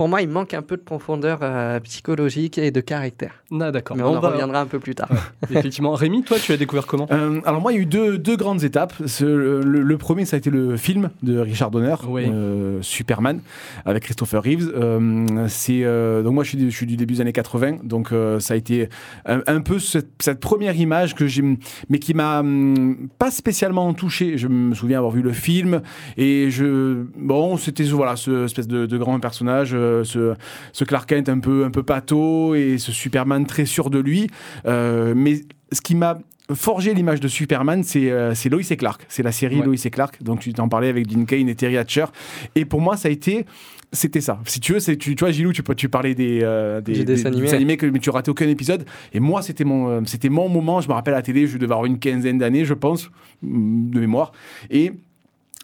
pour moi, il manque un peu de profondeur euh, psychologique et de caractère. Ah, d'accord. Mais on, en va- reviendra un peu plus tard. [laughs] Effectivement. Rémi, toi, tu l'as découvert comment? Euh, alors moi, il y a eu deux, deux grandes étapes. Ce- le, le premier, ça a été le film de Richard Donner, Oui. euh, Superman, avec Christopher Reeves. Euh, c'est euh, donc moi, je suis, du- je suis du début des années 80, donc euh, ça a été un, un peu cette, cette première image que j'ai, mais qui m'a hum, pas spécialement touché. Je me souviens avoir vu le film et je, bon, c'était voilà, ce espèce de, de grand personnage, euh, ce, ce Clark Kent un peu un peu pâteau et ce Superman très sûr de lui. Euh, mais ce qui m'a forgé l'image de Superman, c'est euh, Lois et Clark. C'est la série Ouais. Lois et Clark. Donc tu t'en parlais avec Dean Kane et Terry Hatcher. Et pour moi, ça a été c'était ça. Si tu veux, tu, tu vois, Gilou, tu, tu parlais des, euh, des, dessins animés que mais tu ratais aucun épisode. Et moi, c'était mon, euh, c'était mon moment. Je me rappelle à la télé, je devais avoir une quinzaine d'années, je pense, mm, de mémoire. Et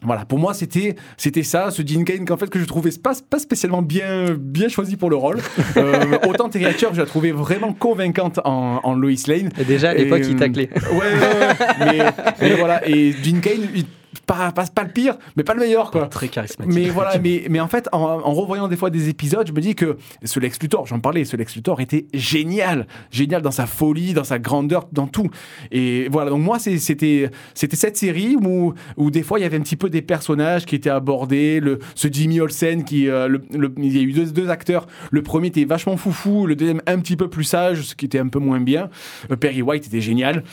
voilà, pour moi, c'était, c'était ça, ce Dean Kane qu'en fait que je trouvais pas, pas spécialement bien, bien choisi pour le rôle. [laughs] Euh, autant Terry Hatcher, je la trouvais vraiment convaincante en, en Lois Lane. Et déjà, à Et, l'époque, il euh, taclait. Ouais, ouais, ouais. [laughs] mais, mais voilà. Et Dean Kane, il- pas, pas, pas le pire, mais pas le meilleur, quoi. Très charismatique. Mais voilà, mais, mais en fait, en, en revoyant des fois des épisodes, je me dis que ce Lex Luthor, j'en parlais, ce Lex Luthor était génial, génial dans sa folie, dans sa grandeur, dans tout. Et voilà, donc moi, c'était c'était cette série où, où des fois il y avait un petit peu des personnages qui étaient abordés, le, ce Jimmy Olsen qui, euh, le- le- il y a eu deux, deux acteurs, le premier était vachement foufou, le deuxième un petit peu plus sage, ce qui était un peu moins bien. Euh, Perry White était génial.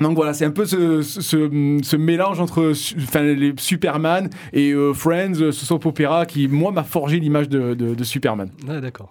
Donc voilà, c'est un peu ce, ce, mélange entre enfin, les Superman et euh, Friends, euh, ce soap opéra qui, moi, m'a forgé l'image de, de- de Superman. Ouais, d'accord.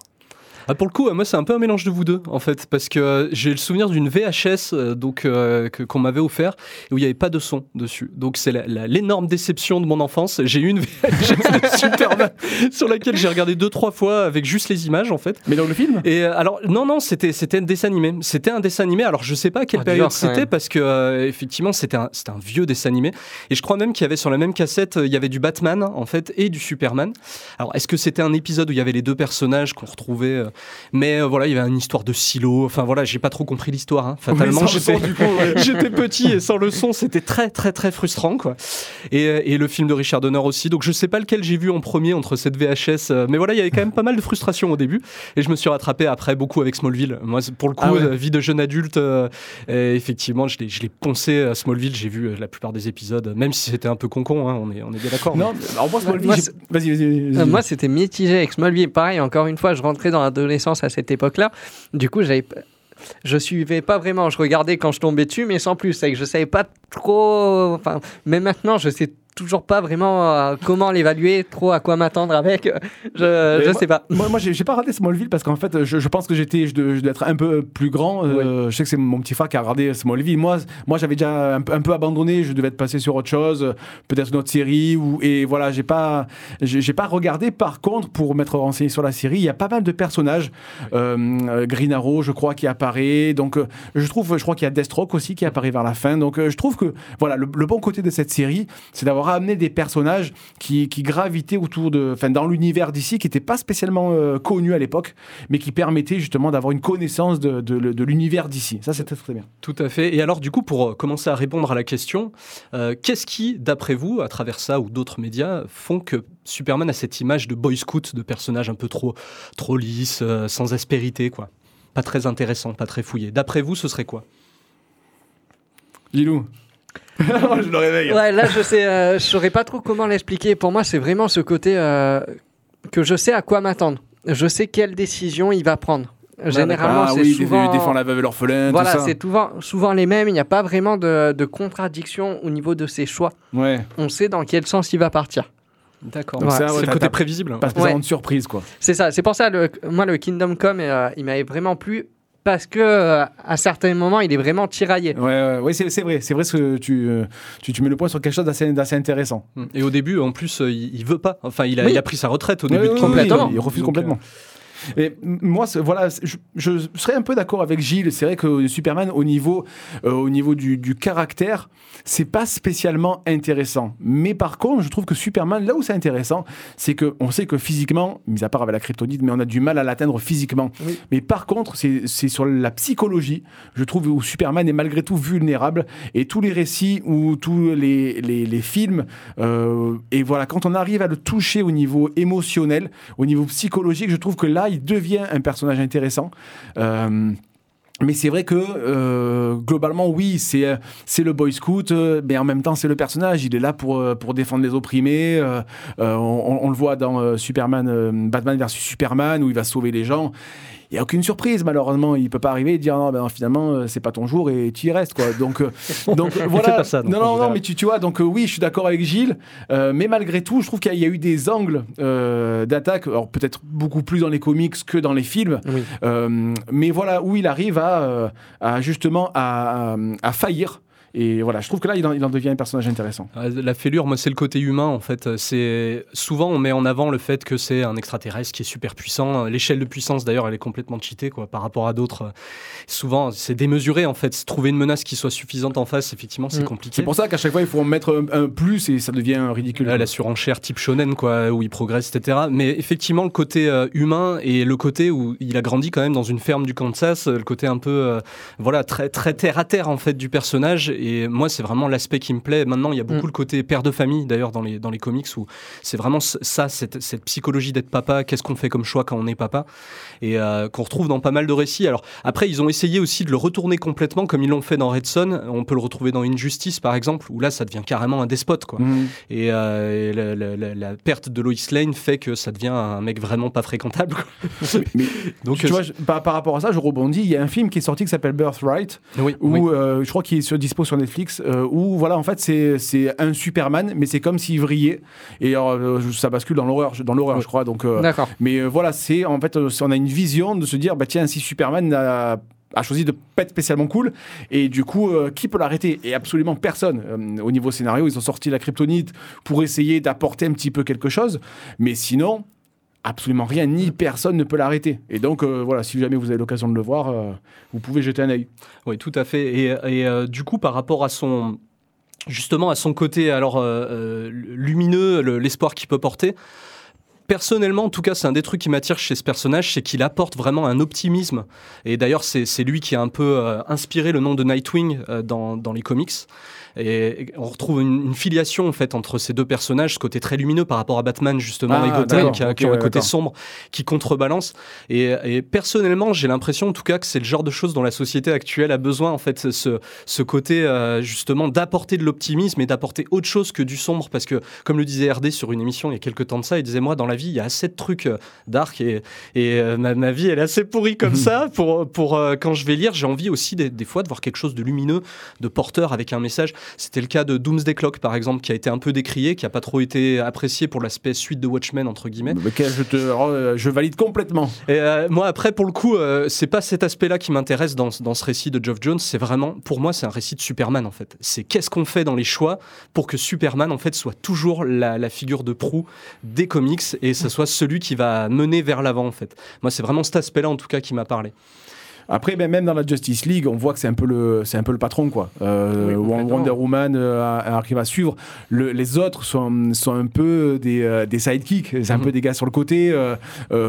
Ah, pour le coup, euh, moi, c'est un peu un mélange de vous deux, en fait, parce que euh, j'ai le souvenir d'une VHS euh, donc, euh, qu'on m'avait offert où il n'y avait pas de son dessus. Donc, c'est l'énorme déception de mon enfance. J'ai eu une [laughs] VHS de Superman [laughs] sur laquelle j'ai regardé deux, trois fois avec juste les images, en fait. Mais dans le film? Et alors, non, non, c'était, c'était un dessin animé. C'était un dessin animé. Alors, je sais pas à quelle Ah, période c'était, parce que, euh, effectivement, c'était un, c'était un vieux dessin animé. Et je crois même qu'il y avait sur la même cassette, il y avait du Batman, en fait, et du Superman. Alors, est-ce que c'était un épisode où il y avait les deux personnages qu'on retrouvait euh, Mais euh, voilà, il y avait une histoire de silo. Enfin, voilà, j'ai pas trop compris l'histoire. hein. Fatalement, j'étais, coup, ouais. [laughs] petit et sans le son, c'était très, très, très frustrant, quoi. Et, euh, et le film de Richard Donner aussi. Donc, je sais pas lequel j'ai vu en premier entre cette VHS. euh, mais voilà, il y avait quand même pas mal de frustration au début. Et je me suis rattrapé après beaucoup avec Smallville. Moi, pour le coup, Ah ouais. euh, vie de jeune adulte, euh, effectivement, je l'ai, je l'ai poncé à Smallville. J'ai vu la plupart des épisodes, même si c'était un peu con-con, hein, on, est, on est bien d'accord. Non, alors moi, Smallville, vas-y, vas-y. moi, c'était mitigé avec Smallville. Pareil, encore une fois, je rentrais dans l'adolescence à cette époque-là. Du coup, j'avais. Je suivais pas vraiment, je regardais quand je tombais dessus, mais sans plus. C'est que je savais pas trop. Enfin, mais maintenant, je sais toujours pas vraiment euh, comment l'évaluer, trop à quoi m'attendre avec. Je, Mais je moi- sais pas. Moi, moi j'ai pas raté Smallville parce qu'en fait, je, je pense que j'étais, je, dois- je dois être un peu plus grand. Euh, Je sais que c'est mon petit frère qui a regardé Smallville. Moi, moi, j'avais déjà un, peu- un peu abandonné. Je devais être passé sur autre chose, euh, peut-être une autre série. Ou et voilà, j'ai pas, j'ai pas regardé. Par contre, pour m'être renseigné sur la série, il y a pas mal de personnages. Euh, euh, Green Arrow, je crois, qui apparaît. Donc, euh, je trouve, je crois qu'il y a Deathstroke aussi qui apparaît vers la fin. Donc, euh, je trouve que voilà, le, le bon côté de cette série, c'est d'avoir amené des personnages qui, qui gravitaient autour de, enfin, dans l'univers d'ici, qui n'étaient pas spécialement euh, connus à l'époque, mais qui permettaient justement d'avoir une connaissance de, de, de l'univers d'ici. Ça, c'était très bien. Tout à fait. Et alors, du coup, pour euh, commencer à répondre à la question, euh, qu'est-ce qui, d'après vous, à travers ça ou d'autres médias, font que Superman a cette image de boy scout, de personnage un peu trop, trop lisse, euh, sans aspérité, quoi? Pas très intéressant, pas très fouillé. D'après vous, ce serait quoi? Gilou. [laughs] je le réveille. Ouais, là, je sais, euh, je saurais pas trop comment l'expliquer. Pour moi, c'est vraiment ce côté euh, que je sais à quoi m'attendre. Je sais quelle décision il va prendre. Généralement, ah c'est oui, souvent. défend la veuve et l'orphelin, Voilà, c'est souvent, souvent les mêmes. Il n'y a pas vraiment de, de contradiction au niveau de ses choix. Ouais. On sait dans quel sens il va partir. D'accord. Ouais. Ça, ouais, c'est le côté prévisible. Pas spécialement Ouais. de surprise, quoi. C'est ça. C'est pour ça, le, moi, le Kingdom Come, euh, il m'avait vraiment plu parce que euh, à certains moments, il est vraiment tiraillé. Ouais, ouais, ouais, c'est vrai. C'est vrai ce que tu, euh, tu, tu mets le point sur quelque chose d'assez d'assez intéressant. Et au début, en plus, euh, il, il veut pas. Enfin, il a, Oui. il a pris sa retraite au début oui, de oui, complètement. il refuse Donc, complètement. Et moi, voilà, je, je serais un peu d'accord avec Gilles. C'est vrai que Superman, au niveau, euh, au niveau du, du caractère, c'est pas spécialement intéressant. Mais par contre, je trouve que Superman, là où c'est intéressant, c'est que on sait que physiquement, mis à part avec la kryptonite, mais on a du mal à l'atteindre physiquement. Oui. Mais par contre, c'est c'est sur la psychologie, je trouve, où Superman est malgré tout vulnérable. Et tous les récits ou tous les, les, les films, euh, et voilà, quand on arrive à le toucher au niveau émotionnel, au niveau psychologique, je trouve que là, il devient un personnage intéressant. Euh, mais c'est vrai que euh, globalement, oui, c'est c'est le boy scout, euh, mais en même temps, c'est le personnage. Il est là pour euh, pour défendre les opprimés. euh, on, on le voit dans Superman, Batman versus Superman, où il va sauver les gens. Il n'y a aucune surprise, malheureusement. Il peut pas arriver et dire non, ben, finalement, c'est pas ton jour et tu y restes, quoi. Donc, [laughs] donc voilà. fait pas ça, donc, non, non, non, mais tu, tu vois, donc oui, je suis d'accord avec Gilles, mais malgré tout, je trouve qu'il y, a- il y a eu des angles d'attaque, alors peut-être beaucoup plus dans les comics que dans les films, Oui. mais voilà, où il arrive à euh, justement à faillir. Et voilà, je trouve que là, il en, il en devient un personnage intéressant. Euh, La fêlure, moi, c'est le côté humain, en fait. C'est souvent on met en avant le fait que c'est un extraterrestre qui est super puissant. L'échelle de puissance, d'ailleurs, elle est complètement cheatée, quoi, par rapport à d'autres. Souvent, c'est démesuré, en fait. Trouver une menace qui soit suffisante en face, effectivement, c'est Mm. compliqué. C'est pour ça qu'à chaque fois, il faut en mettre un, un plus et ça devient ridicule. Là, la surenchère type shonen, quoi, où il progresse, etc. Mais effectivement, le côté euh, humain et le côté où il a grandi quand même dans une ferme du Kansas, le côté un peu, euh, voilà, très, très terre à terre en fait du personnage. Et moi, c'est vraiment l'aspect qui me plaît. Maintenant, il y a beaucoup Mm. le côté père de famille, d'ailleurs, dans les, dans les comics, où c'est vraiment ça, cette, cette psychologie d'être papa. Qu'est-ce qu'on fait comme choix quand on est papa Et euh, qu'on retrouve dans pas mal de récits. Alors après, ils ont essayé aussi de le retourner complètement, comme ils l'ont fait dans Red Son. On peut le retrouver dans Injustice, par exemple, où là, ça devient carrément un despote, quoi. Mhm. Et, euh, et la, la- la- la perte de Lois Lane fait que ça devient un mec vraiment pas fréquentable. quoi. Mais [laughs] Donc, tu euh, vois, je- par, par rapport à ça, je rebondis. Il y a un film qui est sorti qui s'appelle Birthright, oui, où oui. je crois qu'il est sur dispo sur Netflix, euh, où voilà, en fait, c'est c'est un Superman, mais c'est comme s'il vrillait. Et euh, ça bascule dans l'horreur, dans l'horreur, je crois. Donc, euh, D'accord. mais euh, voilà, c'est en fait, euh, on a une vision de se dire, bah tiens, si Superman a a choisi de pas être spécialement cool et du coup euh, qui peut l'arrêter? Et absolument personne Euh, au niveau scénario ils ont sorti la kryptonite pour essayer d'apporter un petit peu quelque chose mais sinon absolument rien ni personne ne peut l'arrêter et donc euh, voilà si jamais vous avez l'occasion de le voir euh, vous pouvez jeter un œil Oui, tout à fait. Et, et, euh, du coup, par rapport à son justement à son côté alors lumineux, le- l'espoir qu'il peut porter. Personnellement, en tout cas, c'est un des trucs qui m'attire chez ce personnage, c'est qu'il apporte vraiment un optimisme. Et d'ailleurs, c'est c'est lui qui a un peu inspiré le nom de Nightwing dans, dans les comics. Et on retrouve une, une filiation en fait entre ces deux personnages, ce côté très lumineux par rapport à Batman justement Ah, et Gotham qui a, ont un côté sombre qui contrebalance. Et, et personnellement, j'ai l'impression en tout cas que c'est le genre de choses dont la société actuelle a besoin en fait, ce, ce côté euh, justement d'apporter de l'optimisme et d'apporter autre chose que du sombre parce que comme le disait RD sur une émission il y a quelques temps de ça, il disait moi dans la vie il y a assez de trucs euh, dark et, et euh, ma, ma vie elle est assez pourrie comme [laughs] ça pour, pour quand je vais lire j'ai envie aussi des, des fois de voir quelque chose de lumineux, de porteur avec un message. C'était le cas de Doomsday Clock par exemple qui a été un peu décrié, qui a pas trop été apprécié pour l'aspect suite de Watchmen entre guillemets. Lequel je te euh, je valide complètement Et euh, moi, après, pour le coup, euh, c'est pas cet aspect-là qui m'intéresse dans, dans ce récit de Geoff Jones. C'est vraiment, pour moi, c'est un récit de Superman, en fait. C'est qu'est-ce qu'on fait dans les choix pour que Superman, en fait, soit toujours la, la figure de proue des comics et ce soit celui qui va mener vers l'avant, en fait. Moi, c'est vraiment cet aspect-là, en tout cas, qui m'a parlé. Après, ben, même dans la Justice League, on voit que c'est un peu le, c'est un peu le patron, quoi. Euh, Oui. Wonder Woman euh, arrive à suivre. Le- les autres sont, sont un peu des, euh, des sidekicks. C'est un Mhm. peu des gars sur le côté. Euh,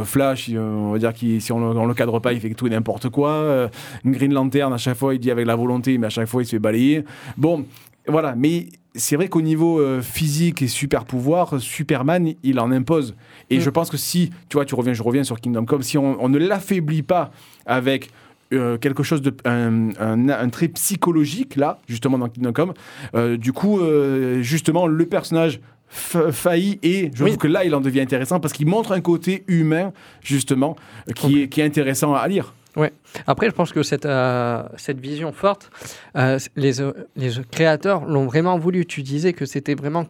Flash, on va dire qu'il si on, on le cadre pas, il fait tout et n'importe quoi. Green Lantern, à chaque fois, il dit avec la volonté, mais à chaque fois, il se fait balayer. Bon, voilà. Mais c'est vrai qu'au niveau euh, physique et super pouvoir, Superman, il en impose. Et Mm. je pense que si, tu vois, tu reviens, je reviens sur Kingdom Come, si on, on ne l'affaiblit pas avec euh, quelque chose de un, un- un trait psychologique là justement dans Kingdom Come. Euh, du coup euh, justement le personnage fa- faillit et je Oui. trouve que là il en devient intéressant parce qu'il montre un côté humain justement qui est, qui est intéressant à lire Après, je pense que cette, euh, cette vision forte, euh, les, euh, les créateurs l'ont vraiment voulu. Tu disais que c'était vraiment.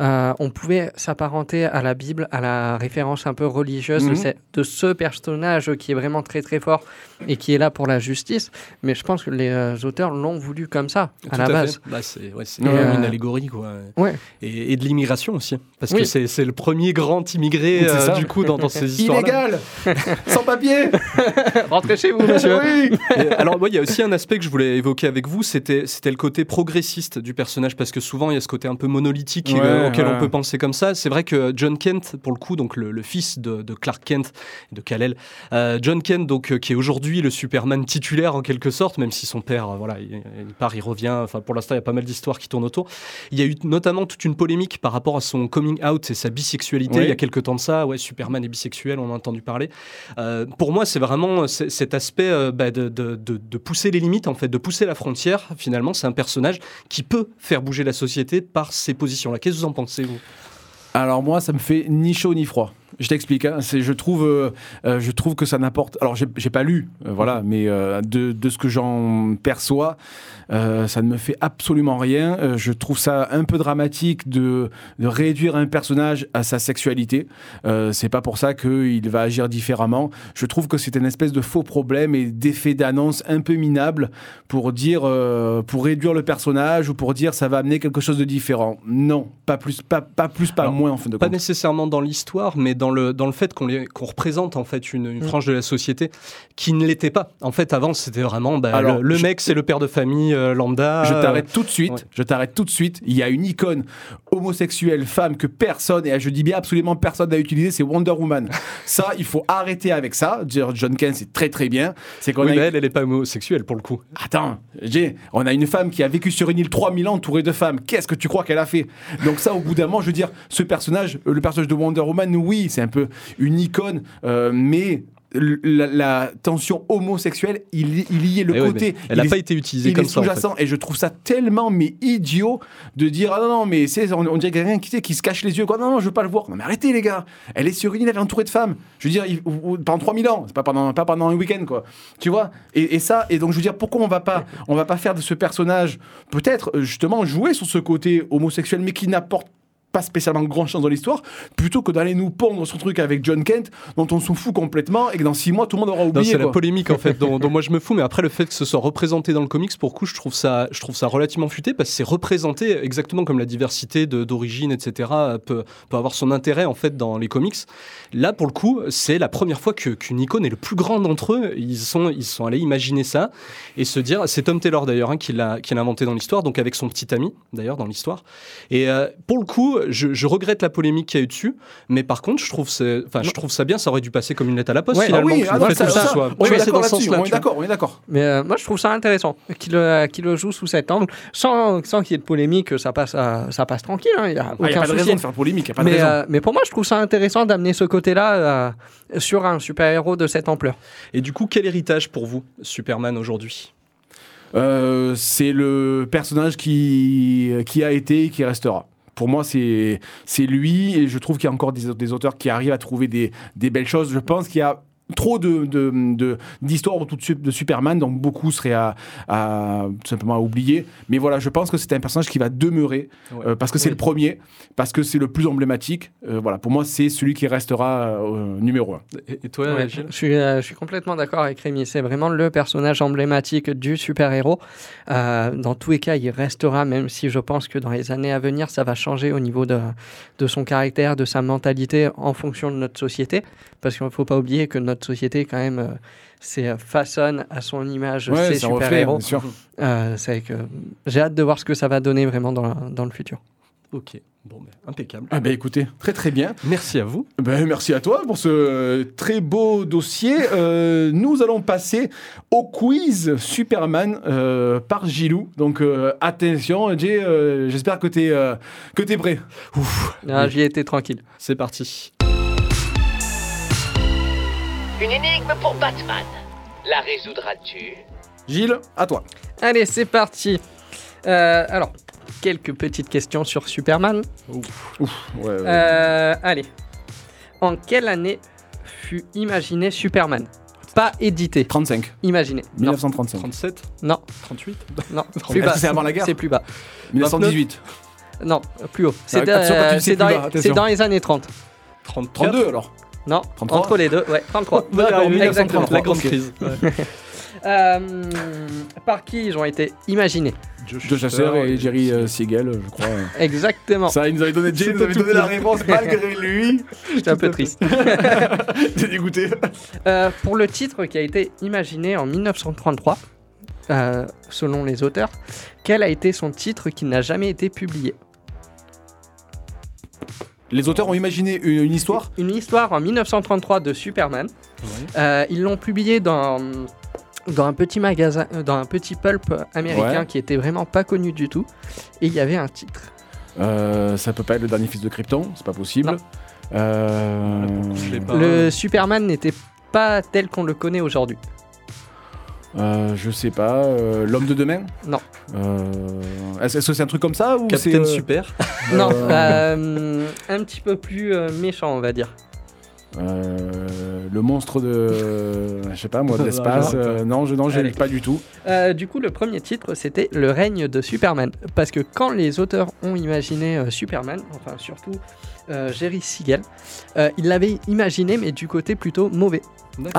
euh, on pouvait s'apparenter à la Bible, à la référence un peu religieuse de, Mhm. ce, de ce personnage qui est vraiment très très fort et qui est là pour la justice. Mais je pense que les auteurs l'ont voulu comme ça, à Tout la base. Bah, c'est ouais, une allégorie, quoi. Ouais. Et, et de l'immigration aussi. Parce Oui. que c'est le premier grand immigré, du coup, dans, dans ces [laughs] histoires illégal sans papier [laughs] Rentrez chez vous, monsieur. oui [laughs] Et alors, moi, il y a aussi un aspect que je voulais évoquer avec vous, c'était le côté progressiste du personnage, parce que souvent, il y a ce côté un peu monolithique Ouais, euh, auquel ouais. on peut penser comme ça. C'est vrai que John Kent, pour le coup, donc le, le fils de, de Clark Kent, de Kal-El, euh, John Kent, donc, euh, qui est aujourd'hui le Superman titulaire en quelque sorte, même si son père, voilà, il, il part, il revient. Enfin, pour l'instant, il y a pas mal d'histoires qui tournent autour. Il y a eu notamment toute une polémique par rapport à son coming out et sa bisexualité. Oui. Il y a quelques temps de ça, ouais, Superman est bisexuel, on a entendu parler. Pour moi, c'est vraiment cet aspect euh, bah, de, de- de- pousser les limites, en fait, de pousser la frontière. Finalement, c'est un personnage qui peut faire bouger la société par ces positions-là. Qu'est-ce que vous en pensez, vous? Alors moi ça me fait ni chaud ni froid Je t'explique. hein. C'est, je trouve, euh, euh, je trouve que ça n'apporte. Alors, j'ai, pas lu, euh, voilà, mais de, de ce que j'en perçois, ça ne me fait absolument rien. Je trouve ça un peu dramatique de, de réduire un personnage à sa sexualité. C'est pas pour ça qu'il va agir différemment. Je trouve que c'est une espèce de faux problème et d'effet d'annonce un peu minable pour dire, pour réduire le personnage ou pour dire ça va amener quelque chose de différent. Non, pas plus, pas, pas plus, pas Alors, moins en fin de Pas compte. nécessairement dans l'histoire, mais dans le, dans le fait qu'on qu'on représente en fait une, une frange de la société qui ne l'était pas. En fait, avant, c'était vraiment bah, Alors, le, le je- mec, c'est le père de famille euh, lambda. Je euh, t'arrête tout de suite. ouais. Je t'arrête tout de suite. Il y a une icône homosexuelle femme que personne, et je dis bien absolument personne n'a utilisé, c'est Wonder Woman. [laughs] ça, il faut arrêter avec ça. Dire John Kent, c'est très très bien. C'est qu'on Oui, a mais elle, elle est pas homosexuelle pour le coup. Attends, on a une femme qui a vécu sur une île 3000 ans entourée de femmes. Qu'est-ce que tu crois qu'elle a fait? Donc ça, au bout d'un moment, je veux dire, ce personnage, euh, le personnage de Wonder Woman, oui, c'est un peu une icône, euh, mais la, la tension homosexuelle, il, y- il y est le Eh côté. elle n'a pas été utilisée il comme ça. en fait. sous-jacent et je trouve ça tellement mais idiot de dire ah non non mais c'est on, on dirait quelqu'un qui, qui se cache les yeux quoi non non je veux pas le voir non mais arrêtez les gars elle est sur une île elle est entourée de femmes je veux dire il- pendant 3000 ans c'est pas pendant pas pendant un week-end quoi tu vois? Et, et ça et donc je veux dire pourquoi on va pas on va pas faire de ce personnage peut-être euh, justement jouer sur ce côté homosexuel mais qui n'apporte pas spécialement grand chance dans l'histoire, plutôt que d'aller nous pondre son truc avec John Kent, dont on s'en fout complètement, et que dans six mois, tout le monde aura oublié. c'est la polémique en fait dont, dont moi je me fous, mais après le fait que ce soit représenté dans le comics, pour coup, je trouve ça, je trouve ça relativement futé parce que c'est représenté exactement comme la diversité d'origine, etc. Peut, peut avoir son intérêt en fait dans les comics. Là, pour le coup, c'est la première fois que- qu'une icône est le plus grand d'entre eux. Ils sont, ils sont allés imaginer ça et se dire, c'est Tom Taylor d'ailleurs hein, qui l'a qui l'a inventé dans l'histoire, donc avec son petit ami d'ailleurs dans l'histoire. Et euh, pour le coup, je, je regrette la polémique qu'il y a eu dessus, mais par contre, je trouve, c'est- enfin, je trouve ça bien. Ça aurait dû passer comme une lettre à la poste Ouais, finalement. ah oui, ah non, ça- ça, soit on est dans ce on est d'accord, on est d'accord. Mais euh, moi, je trouve ça intéressant qu'il le, qu'il le joue sous cet angle, sans, sans qu'il y ait de polémique, ça passe, ça passe tranquille. hein, Il n'y a Ah, a pas de raison de faire polémique, il n'y a pas de mais, raison. euh, mais pour moi, je trouve ça intéressant d'amener ce côté-là euh, sur un super-héros de cette ampleur. Et du coup, quel héritage pour vous, Superman aujourd'hui? Euh, c'est le personnage qui, qui a été et qui restera. Pour moi, c'est lui, et je trouve qu'il y a encore des, auteurs qui arrivent à trouver des belles choses. Je pense qu'il y a trop de, de, de- d'histoires autour de, Su- de Superman, donc beaucoup seraient à, à- tout simplement à oublier. Mais voilà, je pense que c'est un personnage qui va demeurer, Ouais. euh, parce que c'est Oui. le premier, parce que c'est le plus emblématique. Euh, voilà, pour moi, c'est celui qui restera euh, numéro un. Et, et toi, Ouais, Gilles? je, suis, euh, je suis complètement d'accord avec Rémi. C'est vraiment le personnage emblématique du super-héros. Euh, dans tous les cas, il restera, même si je pense que dans les années à venir, ça va changer au niveau de, de son caractère, de sa mentalité en fonction de notre société. Parce qu'il ne faut pas oublier que notre société, quand même, euh, c'est euh, façonne à son image Ouais, ses super-héros. bien sûr. Euh, que j'ai hâte de voir ce que ça va donner vraiment dans, dans le futur. Ok, bon, ben, impeccable. Ah ben écoutez, très très bien. Merci à vous. Ben, merci à toi pour ce euh, très beau dossier. Euh, nous allons passer au quiz Superman euh, par Gilou. Donc euh, attention, Jay, euh, j'espère que tu es, que t'es prêt. Ouf. Ah, J'y ai été tranquille. C'est parti. Une énigme pour Batman. La résoudras-tu? Gilles, à toi. Allez, c'est parti. Euh, alors, quelques petites questions sur Superman. Ouais, ouais. Euh, allez. En quelle année fut imaginé Superman? Pas édité, 35, imaginé. Non, 1935. 37 non, 38 non. [laughs] Plus bas. c'est avant la guerre C'est plus bas. 1918. Non, plus haut. C'est Ah, euh, dans, dans les années 30. 34 32 alors. Non, 33? entre les deux. Ouais, 33. On va y arriver, Exactement. La grande crise. [laughs] Euh, par qui ils ont été imaginés De Chasseur et Jerry euh, Siegel, je crois. [laughs] Exactement. Ça, il nous avait donné, Jay nous avait donné la réponse malgré [laughs] lui. J'étais un peu triste. T'es dégoûté. Euh, pour le titre qui a été imaginé en 1933, euh, selon les auteurs, quel a été son titre qui n'a jamais été publié? Les auteurs ont imaginé une, une histoire Une histoire en 1933 de Superman. Euh, ils l'ont publié dans, dans un petit magasin, euh, dans un petit pulp américain Ouais. qui était vraiment pas connu du tout. Et il y avait un titre. Euh, ça peut pas être le dernier fils de Krypton, c'est pas possible. Euh, pas. Le Superman n'était pas tel qu'on le connaît aujourd'hui. Euh, je sais pas. euh, L'homme de demain Non. Euh, Est-ce que c'est un truc comme ça ou c'est Captain euh, Super. Non, un petit peu plus euh, méchant, on va dire. Euh, le monstre de. Je sais pas moi, de [laughs] l'espace. Non, euh, non, je non, Allez. pas du tout. Euh, du coup, le premier titre, c'était Le règne de Superman. Parce que quand les auteurs ont imaginé euh, Superman, enfin surtout euh, Jerry Siegel, euh, ils l'avaient imaginé, mais du côté plutôt mauvais.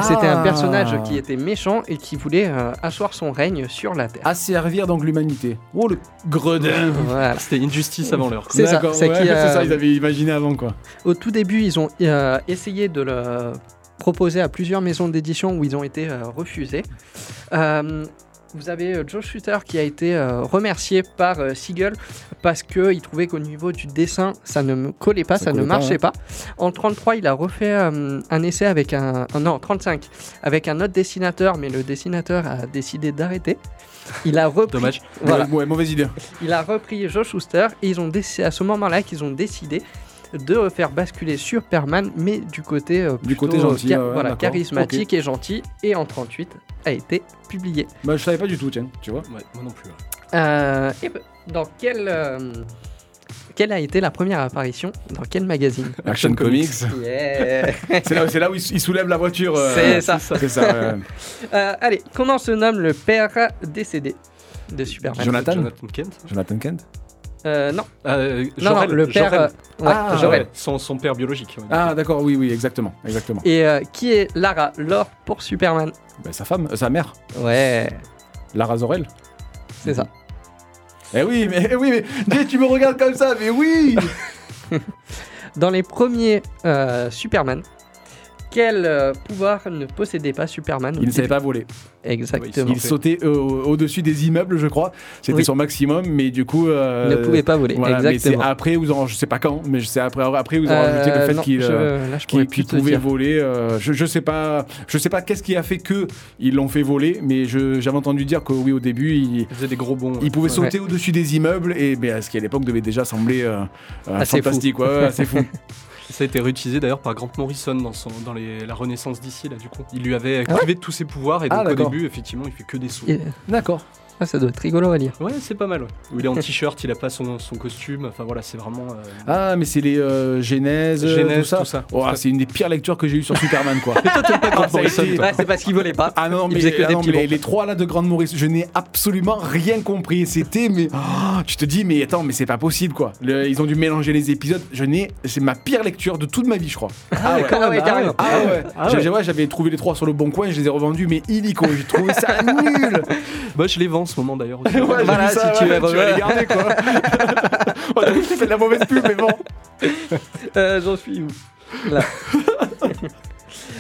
C'était un Ah. personnage qui était méchant et qui voulait euh, asseoir son règne sur la Terre. Asservir donc l'humanité. Oh le gredin Voilà. [laughs] C'était Injustice avant l'heure. C'est ça, c'est ouais, euh, ça, ils avaient imaginé avant quoi. Au tout début, ils ont euh, essayé de le proposer à plusieurs maisons d'édition où ils ont été euh, refusés. Vous avez euh, Joe Shuster qui a été euh, remercié par euh, Siegel parce qu'il trouvait qu'au niveau du dessin, ça ne me collait pas, Ça ça, ne pas, marchait ouais. pas. En 33, il a refait euh, un essai avec un... euh, non, 35, avec un autre dessinateur, mais le dessinateur a décidé d'arrêter. Il a repris, Dommage. Voilà. Ouais, mauvaise idée. il a repris Joe Shuster et ils ont à ce moment-là qu'ils ont décidé de faire basculer Superman, mais du côté euh, Du plutôt, côté gentil, ca- ouais, ouais, voilà, charismatique et gentil. Et en 38 a été publié. Bah, je savais pas du tout, tiens, tu vois. Ouais, moi non plus. ouais. Euh, et dans quel euh, quelle a été la première apparition dans quel magazine [laughs] Action Comics. Yeah. [laughs] c'est là, où il, il soulève la voiture. euh, C'est ça. C'est ça. ouais. [laughs] Euh, allez, comment se nomme le père décédé de Superman? Jonathan Jonathan Kent. Jonathan Kent Euh, Non, Ah, euh, non, non, Jor-El, le père. Jor-El. euh, ouais, Ah, Jor-El. Ouais, son, son père biologique. ouais. Ah d'accord, oui, oui, exactement, exactement. Et euh, qui est Lara Lore pour Superman? Bah, sa femme, euh, sa mère, Ouais, Lara Zorel. c'est ça. Eh oui, mais eh oui, mais tu me regardes comme ça, mais oui. [laughs] Dans les premiers euh, Superman, quel euh, pouvoir ne possédait pas Superman Il ne savait pas voler. Exactement. Il sautait euh, au- au-dessus des immeubles, je crois. C'était Oui. son maximum, mais du coup. euh, ne pouvait pas voler. Voilà, mais c'est Exactement. après, vous en, je sais pas quand, mais je sais après, après vous en rajouté le Euh, fait qu'il. euh, te pouvait dire. voler. euh, je, je sais pas, je sais pas qu'est-ce qui a fait que ils l'ont fait voler, mais j'avais entendu dire que oui, au début, il, Il faisait des gros bons. il pouvait Ouais. sauter au-dessus des immeubles et ben, ce qui à l'époque devait déjà sembler euh, euh, Assez fou. fantastique, ouais, assez fou. [laughs] Ça a été réutilisé d'ailleurs par Grant Morrison dans, son, dans les- la Renaissance d'ici, là, du coup. Il lui avait Ah ouais privé de tous ses pouvoirs et Ah, donc au d'accord. début, effectivement, il fait que des. Et- D'accord. Ah, ça doit être rigolo à lire. Ouais, c'est pas mal, ouais. Où il est en t-shirt, il a pas son, son costume. Enfin voilà, c'est vraiment. euh, Ah, mais c'est les euh, Genèse, euh, Genèse, tout ça. tout ça. Oh, c'est une des pires lectures que j'ai eues sur Superman, quoi. [laughs] Grant Ah, ça a Morrison, été- toi. Ouais, c'est parce qu'il volait pas. Ah non, mais, que ah des non, mais les, trois là de Grande Maurice, je n'ai absolument rien compris. C'était, mais oh, tu te dis, mais attends, mais c'est pas possible quoi. Le- ils ont dû mélanger les épisodes. Je n'ai, c'est ma pire lecture de toute ma vie, je crois. Ah ouais. Ah ouais, carrément. Ah ouais. Ah j'avais trouvé les trois sur le bon coin, je les ai revendus, mais illico. J'ai trouvé ça [laughs] nul. Bah, je les vends en ce moment d'ailleurs. [laughs] Ouais, Voilà, ça, si tu ouais, veux vas les garder quoi. [laughs] oh, je fait de la mauvaise pub, mais bon. Euh, J'en suis où? Là. [laughs]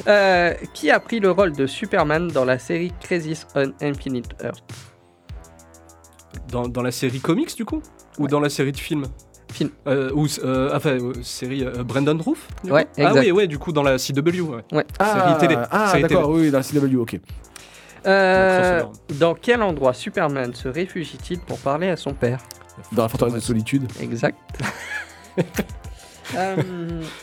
Euh, qui a pris le rôle de Superman dans la série Crisis on Infinite Earth? Dans, dans la série comics, du coup? Ou dans la série de films? Film. Euh, ou, euh, enfin, euh, série euh, Brandon Roof Ouais, coup? Ah exact. oui, ouais, du coup, dans la CW. Ouais. Ouais. Ah, télé. ah Série d'accord, oui, dans la CW, ok. Euh. Dans quel endroit Superman se réfugie-t-il pour parler à son père? Dans la forteresse de solitude. Exact. [laughs] Euh,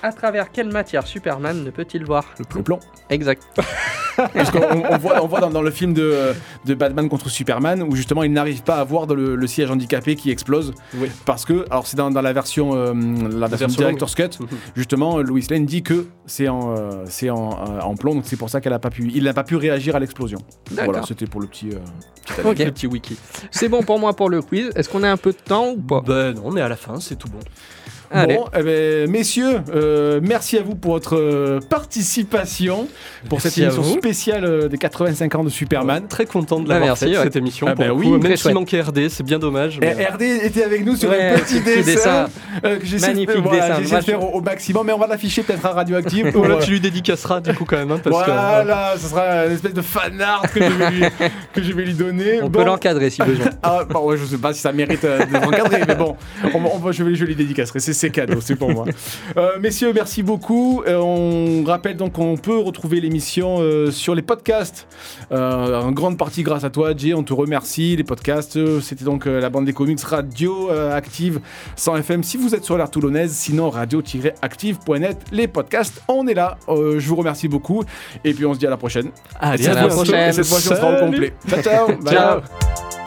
à travers quelle matière Superman ne peut-il voir Le plomb. Exact. [laughs] Parce qu'on on voit, on voit dans, dans le film de, de Batman contre Superman où justement il n'arrive pas à voir dans le, le siège handicapé qui explose. Oui. Parce que, alors c'est dans, dans la version, euh, la version version Director's Cut, Mhm. justement, Lois Lane dit que c'est en, euh, c'est en, euh, en plomb, donc c'est pour ça qu'elle a pas pu, il n'a pas pu réagir à l'explosion. D'accord. Voilà, c'était pour le petit. euh. Le petit wiki. C'est bon pour moi pour le quiz. Est-ce qu'on a un peu de temps ou pas? Ben non, mais à la fin, c'est tout bon. Allez. Bon, eh ben, messieurs, euh, merci à vous pour votre euh, participation pour Merci cette émission vous. spéciale euh, des 85 ans de Superman. Très content de Ah, l'avoir merci, fait, ouais. cette émission. Ah pour bah oui, coup. même s'il manquait RD, c'est bien dommage. mais, Eh, RD était avec nous sur Ouais, un petit petit dessin, dessin. euh, que j'essaie de, Magnifique voilà, de faire au, au maximum, mais on va l'afficher peut-être à Radioactive. [laughs] voilà, euh, tu lui dédicaceras du coup quand même. hein, parce que, voilà, ce sera une espèce de fan art que je vais lui, [laughs] que je vais lui donner. On Bon. peut l'encadrer si besoin. Ah, bon, ouais, je sais pas si ça mérite euh, d'être encadré, mais bon, on, on va- je, vais, je lui dédicacerai. C'est c'est cadeau, c'est pour moi. Euh, messieurs, merci beaucoup. Euh, on rappelle donc qu'on peut retrouver l'émission euh, sur les podcasts. En grande partie grâce à toi, Jay. On te remercie. Les podcasts, c'était donc la bande des comics radio active 100 FM si vous êtes sur l'air toulonnaise. Sinon, radio-active.net. Les podcasts, on est là. Je vous remercie beaucoup. Et puis, on se dit à la prochaine. Allez, À la prochaine. Cette fois-ci, on sera au complet. Ciao, ciao. [laughs] Ciao.